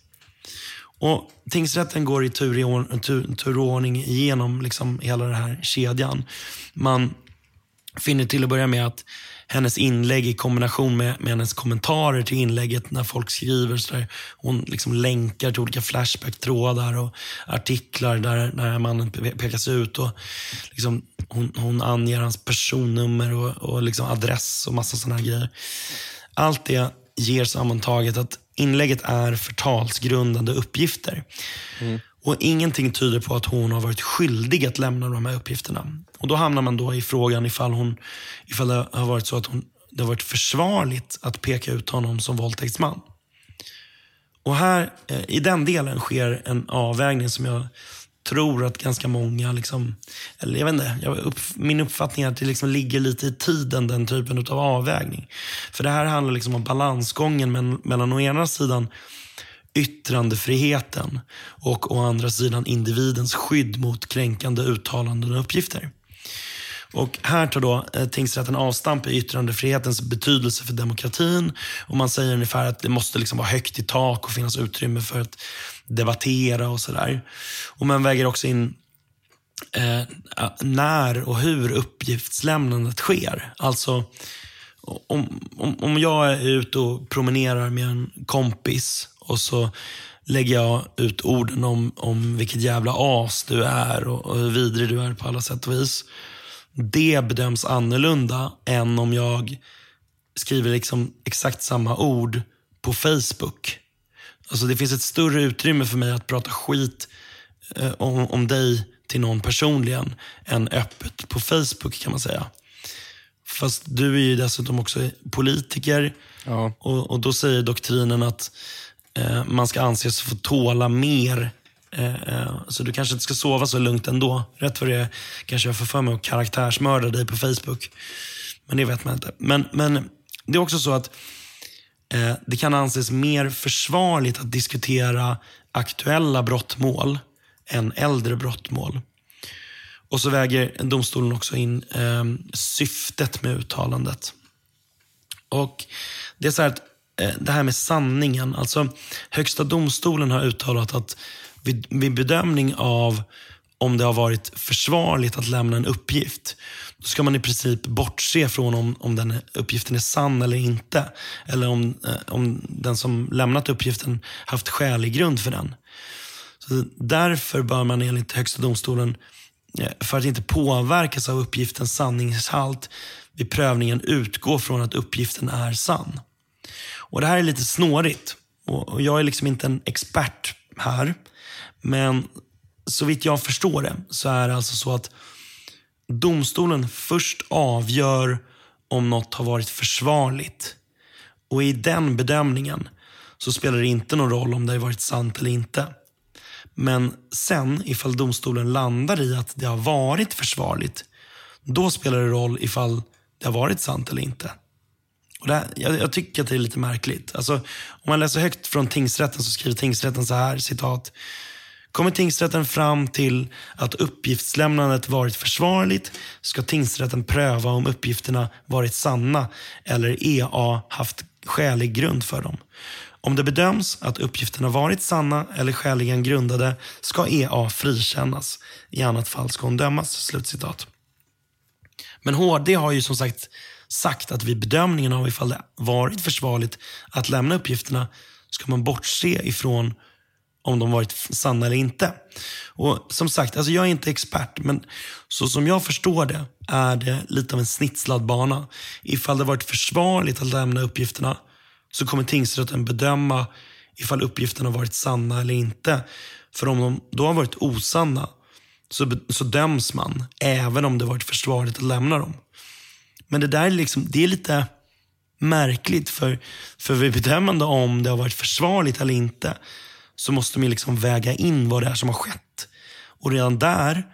Och Tingsrätten går i tur, i or, tur, turordning igenom liksom hela den här kedjan. Man finner till att börja med att hennes inlägg i kombination med, med hennes kommentarer till inlägget när folk skriver. Så där, hon liksom länkar till olika Flashback-trådar och artiklar där, där mannen pekas ut. Och liksom, hon, hon anger hans personnummer och, och liksom adress och massa sådana grejer. Allt det ger sammantaget att inlägget är förtalsgrundande uppgifter. Mm. Och Ingenting tyder på att hon har varit skyldig att lämna de här uppgifterna. Och Då hamnar man då i frågan ifall, hon, ifall det har varit så att hon, det har varit försvarligt att peka ut honom som våldtäktsman. Och här, eh, I den delen sker en avvägning som jag tror att ganska många, liksom, eller jag vet inte, jag, upp, min uppfattning är att det liksom ligger lite i tiden, den typen av avvägning. För det här handlar liksom om balansgången mellan, mellan å ena sidan yttrandefriheten och å andra sidan individens skydd mot kränkande uttalanden och uppgifter. Och här tar då eh, tingsrätten avstamp i yttrandefrihetens betydelse för demokratin. Och Man säger ungefär att det måste liksom vara högt i tak och finnas utrymme för att debattera och sådär. Och man väger också in eh, när och hur uppgiftslämnandet sker. Alltså, om, om, om jag är ute och promenerar med en kompis och så lägger jag ut orden om, om vilket jävla as du är och, och hur vidrig du är på alla sätt och vis. Det bedöms annorlunda än om jag skriver liksom exakt samma ord på Facebook. Alltså det finns ett större utrymme för mig att prata skit eh, om, om dig till någon personligen än öppet på Facebook kan man säga. Fast du är ju dessutom också politiker ja. och, och då säger doktrinen att eh, man ska anses få tåla mer. Eh, eh, så du kanske inte ska sova så lugnt ändå. Rätt för det kanske jag får för mig att karaktärsmörda dig på Facebook. Men det vet man inte. Men, men det är också så att Eh, det kan anses mer försvarligt att diskutera aktuella brottmål än äldre brottmål. Och så väger domstolen också in eh, syftet med uttalandet. Och det är så att Eh, det här med sanningen. Alltså, högsta domstolen har uttalat att vid, vid bedömning av om det har varit försvarligt att lämna en uppgift, då ska man i princip bortse från om, om den uppgiften är sann eller inte. Eller om, eh, om den som lämnat uppgiften haft skälig grund för den. Så därför bör man enligt Högsta domstolen, eh, för att inte påverkas av uppgiftens sanningshalt, vid prövningen utgå från att uppgiften är sann. Och Det här är lite snårigt. Och jag är liksom inte en expert här. Men så vitt jag förstår det så är det alltså så att domstolen först avgör om något har varit försvarligt. Och i den bedömningen så spelar det inte någon roll om det har varit sant eller inte. Men sen, ifall domstolen landar i att det har varit försvarligt, då spelar det roll ifall det har varit sant eller inte. Och här, jag, jag, tycker att det är lite märkligt. Alltså, om man läser högt från tingsrätten så skriver tingsrätten så här, citat. Kommer tingsrätten fram till att uppgiftslämnandet varit försvarligt ska tingsrätten pröva om uppgifterna varit sanna eller EA haft skälig grund för dem. Om det bedöms att uppgifterna varit sanna eller skäligen grundade ska EA frikännas. I annat fall ska hon dömas. Slutcitat. Men HD har ju som sagt sagt att vid bedömningen av ifall det varit försvarligt att lämna uppgifterna ska man bortse ifrån om de varit sanna eller inte. Och Som sagt, alltså jag är inte expert, men så som jag förstår det är det lite av en snitslad bana. Ifall det varit försvarligt att lämna uppgifterna så kommer tingsrätten bedöma ifall uppgifterna varit sanna eller inte. För om de då har varit osanna så, så döms man, även om det varit försvarligt att lämna dem. Men det där är, liksom, det är lite märkligt. För, för vid bedömande om det har varit försvarligt eller inte så måste man liksom väga in vad det är som har skett. Och redan där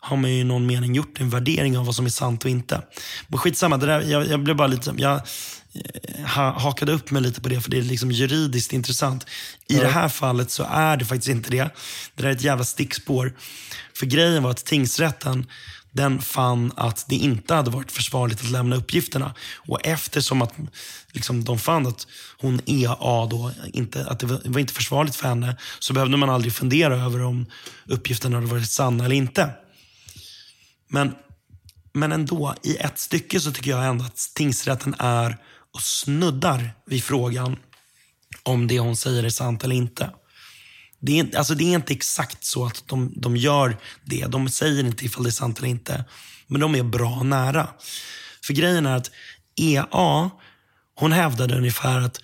har man ju i någon mening gjort en värdering av vad som är sant och inte. Men skitsamma, det där, jag, jag blev bara lite... Jag, eh, ha, hakade upp mig lite på det för det är liksom juridiskt intressant. I det här fallet så är det faktiskt inte det. Det där är ett jävla stickspår. För grejen var att tingsrätten den fann att det inte hade varit försvarligt att lämna uppgifterna. Och eftersom att liksom, de fann att hon EA då, inte, att det var, var inte försvarligt för henne, så behövde man aldrig fundera över om uppgifterna hade varit sanna eller inte. Men, men ändå, i ett stycke så tycker jag ändå att tingsrätten är och snuddar vid frågan om det hon säger är sant eller inte. Det är, alltså det är inte exakt så att de, de gör det. De säger inte ifall det är sant eller inte. Men de är bra nära. För grejen är att EA, hon hävdade ungefär att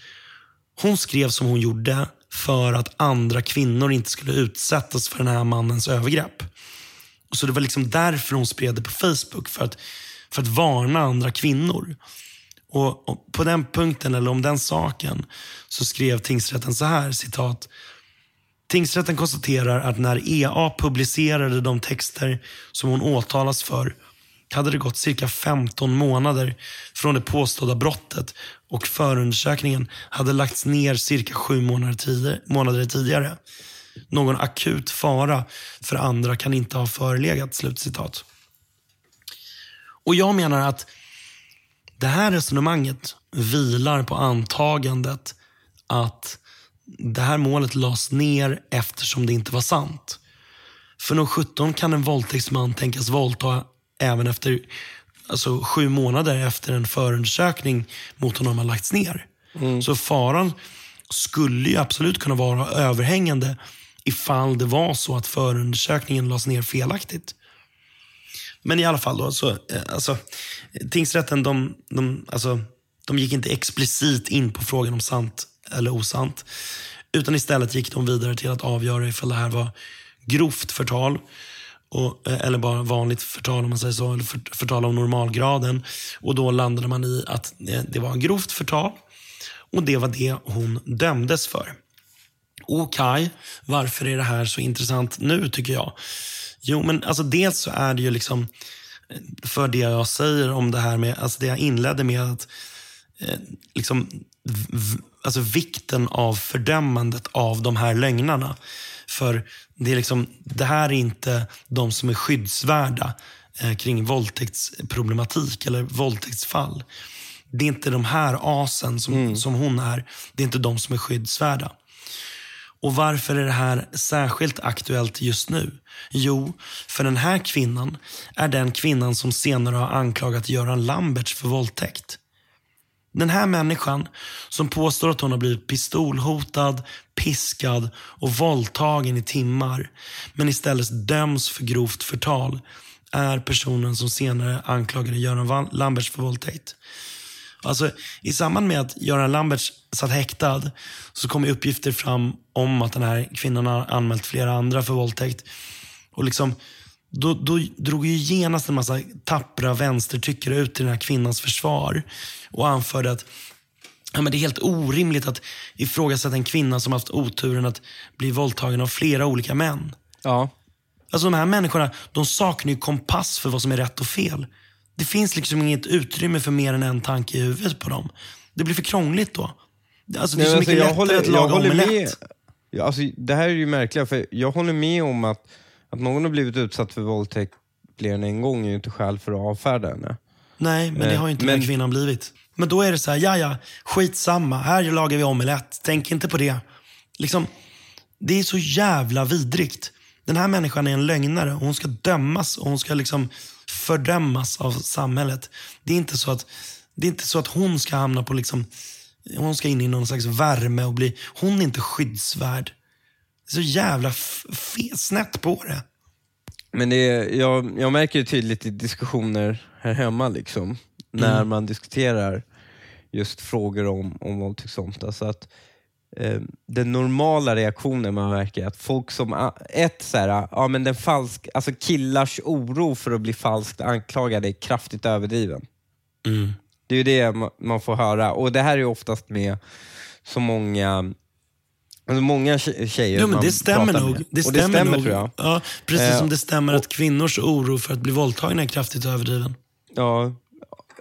hon skrev som hon gjorde för att andra kvinnor inte skulle utsättas för den här mannens övergrepp. Så det var liksom därför hon spred det på Facebook. För att, för att varna andra kvinnor. Och, och På den punkten, eller om den saken, så skrev tingsrätten så här, citat. Tingsrätten konstaterar att när EA publicerade de texter som hon åtalas för hade det gått cirka 15 månader från det påstådda brottet och förundersökningen hade lagts ner cirka sju månader tidigare. Någon akut fara för andra kan inte ha förelegat. Slutcitat. Och jag menar att det här resonemanget vilar på antagandet att det här målet lades ner eftersom det inte var sant. För nog 17 kan en våldtäktsman tänkas våldta även efter alltså, sju månader efter en förundersökning mot honom har lagts ner. Mm. Så faran skulle ju absolut kunna vara överhängande ifall det var så att förundersökningen lades ner felaktigt. Men i alla fall, då, så, eh, alltså, tingsrätten de, de, alltså, de gick inte explicit in på frågan om sant eller osant. Utan istället gick de vidare till att avgöra ifall det här var grovt förtal. Och, eh, eller bara vanligt förtal om man säger så, eller för, förtal av normalgraden. Och då landade man i att eh, det var grovt förtal. Och det var det hon dömdes för. Okej, okay, varför är det här så intressant nu tycker jag? Jo, men alltså dels så är det ju liksom eh, för det jag säger om det här med, alltså det jag inledde med att eh, liksom alltså vikten av fördömandet av de här lögnarna. För det, är liksom, det här är inte de som är skyddsvärda eh, kring våldtäktsproblematik eller våldtäktsfall. Det är inte de här asen som, mm. som hon är. Det är inte de som är skyddsvärda. Och varför är det här särskilt aktuellt just nu? Jo, för den här kvinnan är den kvinnan som senare har anklagat Göran Lamberts för våldtäkt. Den här människan som påstår att hon har blivit pistolhotad, piskad och våldtagen i timmar men istället döms för grovt förtal är personen som senare anklagade Göran Lamberts för våldtäkt. Alltså, I samband med att Göran Lamberts satt häktad så kom uppgifter fram om att den här kvinnan har anmält flera andra för våldtäkt. Och liksom, då, då drog ju genast en massa tappra vänstertyckare ut till den här kvinnans försvar och anförde att ja, men det är helt orimligt att ifrågasätta en kvinna som haft oturen att bli våldtagen av flera olika män. Ja. Alltså de här människorna, de saknar ju kompass för vad som är rätt och fel. Det finns liksom inget utrymme för mer än en tanke i huvudet på dem. Det blir för krångligt då. Alltså, det är så mycket lättare håller, att laga omelett. Ja, alltså, det här är ju märkligt, för jag håller med om att, att någon har blivit utsatt för våldtäkt fler än en gång är ju inte skäl för att avfärda henne. Nej, men det har ju inte men, den kvinnan blivit. Men då är det så här, ja ja, skitsamma, här lagar vi omelett. Tänk inte på det. Liksom, det är så jävla vidrigt. Den här människan är en lögnare och hon ska dömas och hon ska liksom fördömas av samhället. Det är inte så att, det är inte så att hon ska hamna på liksom, hon ska in i någon slags värme och bli, hon är inte skyddsvärd. Så jävla snett på det. Men det är, jag, jag märker det tydligt i diskussioner här hemma, liksom, när mm. man diskuterar just frågor om, om våldtäkt sånt. Alltså att, eh, den normala reaktionen man märker är att folk som, ett så här, ja, men den falsk, alltså killars oro för att bli falskt anklagade är kraftigt överdriven. Mm. Det är ju det man får höra och det här är oftast med så många Alltså många tje- tjejer Jo, men man det stämmer pratar nog. med. Det Och stämmer, det stämmer nog. tror jag. Ja, precis Eh, som det stämmer att kvinnors oro för att bli våldtagna är kraftigt överdriven. Ja,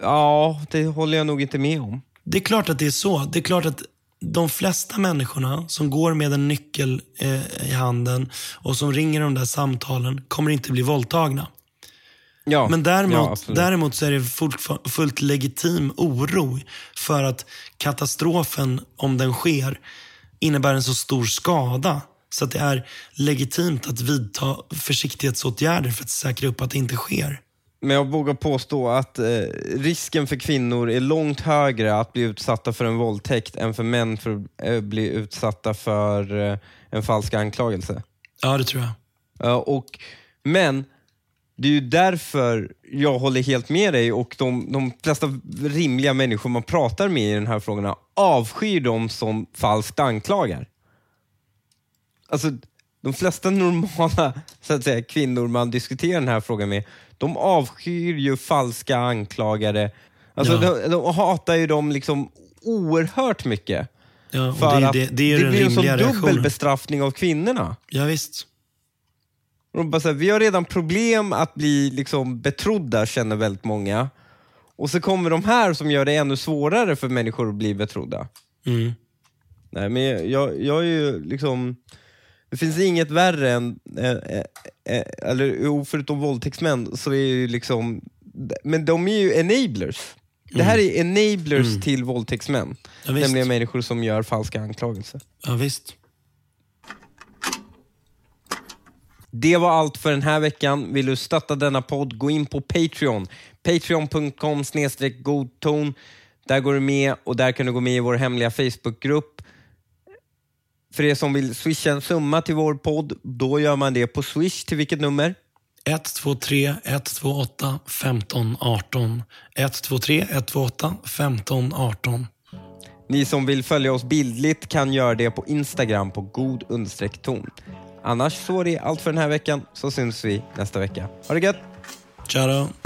ja, det håller jag nog inte med om. Det är klart att det är så. Det är klart att de flesta människorna som går med en nyckel eh, i handen och som ringer de där samtalen kommer inte bli våldtagna. Ja, Men däremot, ja, däremot så är det fullt, fullt legitim oro för att katastrofen, om den sker, innebär en så stor skada. Så att det är legitimt att vidta försiktighetsåtgärder för att säkra upp att det inte sker. Men jag vågar påstå att eh, risken för kvinnor är långt högre att bli utsatta för en våldtäkt än för män för att eh, bli utsatta för eh, en falsk anklagelse. Ja, det tror jag. Ja, och, men det är ju därför jag håller helt med dig och de, de flesta rimliga människor man pratar med i den här frågorna avskyr dem som falskt anklagar. Alltså, de flesta normala så att säga, kvinnor man diskuterar den här frågan med, de avskyr ju falska anklagare. Alltså, Ja. de, de hatar ju dem liksom oerhört mycket. Ja, För det, att det, det det blir en sån dubbel bestraffning av kvinnorna. Ja, visst. Och de bara så här, vi har redan problem att bli liksom betrodda, känner väldigt många. Och så kommer de här som gör det ännu svårare för människor att bli betrodda. Mm. Nej, men jag, jag, är ju liksom... Det finns inget värre än... Eh, eh, eller förutom våldtäktsmän, så är ju liksom... Men de är ju enablers. Det här är enablers till våldtäktsmän. Ja, visst. nämligen människor som gör falska anklagelser. Ja, visst. Det var allt för den här veckan. Vill du stötta denna podd, gå in på Patreon. Patreon.com godton. Där går du med och där kan du gå med i vår hemliga Facebookgrupp. För er som vill swisha en summa till vår podd, då gör man det på Swish till vilket nummer? 123 128 15 18. 123 128 15 18. Ni som vill följa oss bildligt kan göra det på Instagram på god ton. Annars så är det allt för den här veckan, så syns vi nästa vecka. Ha det gött! Ciao.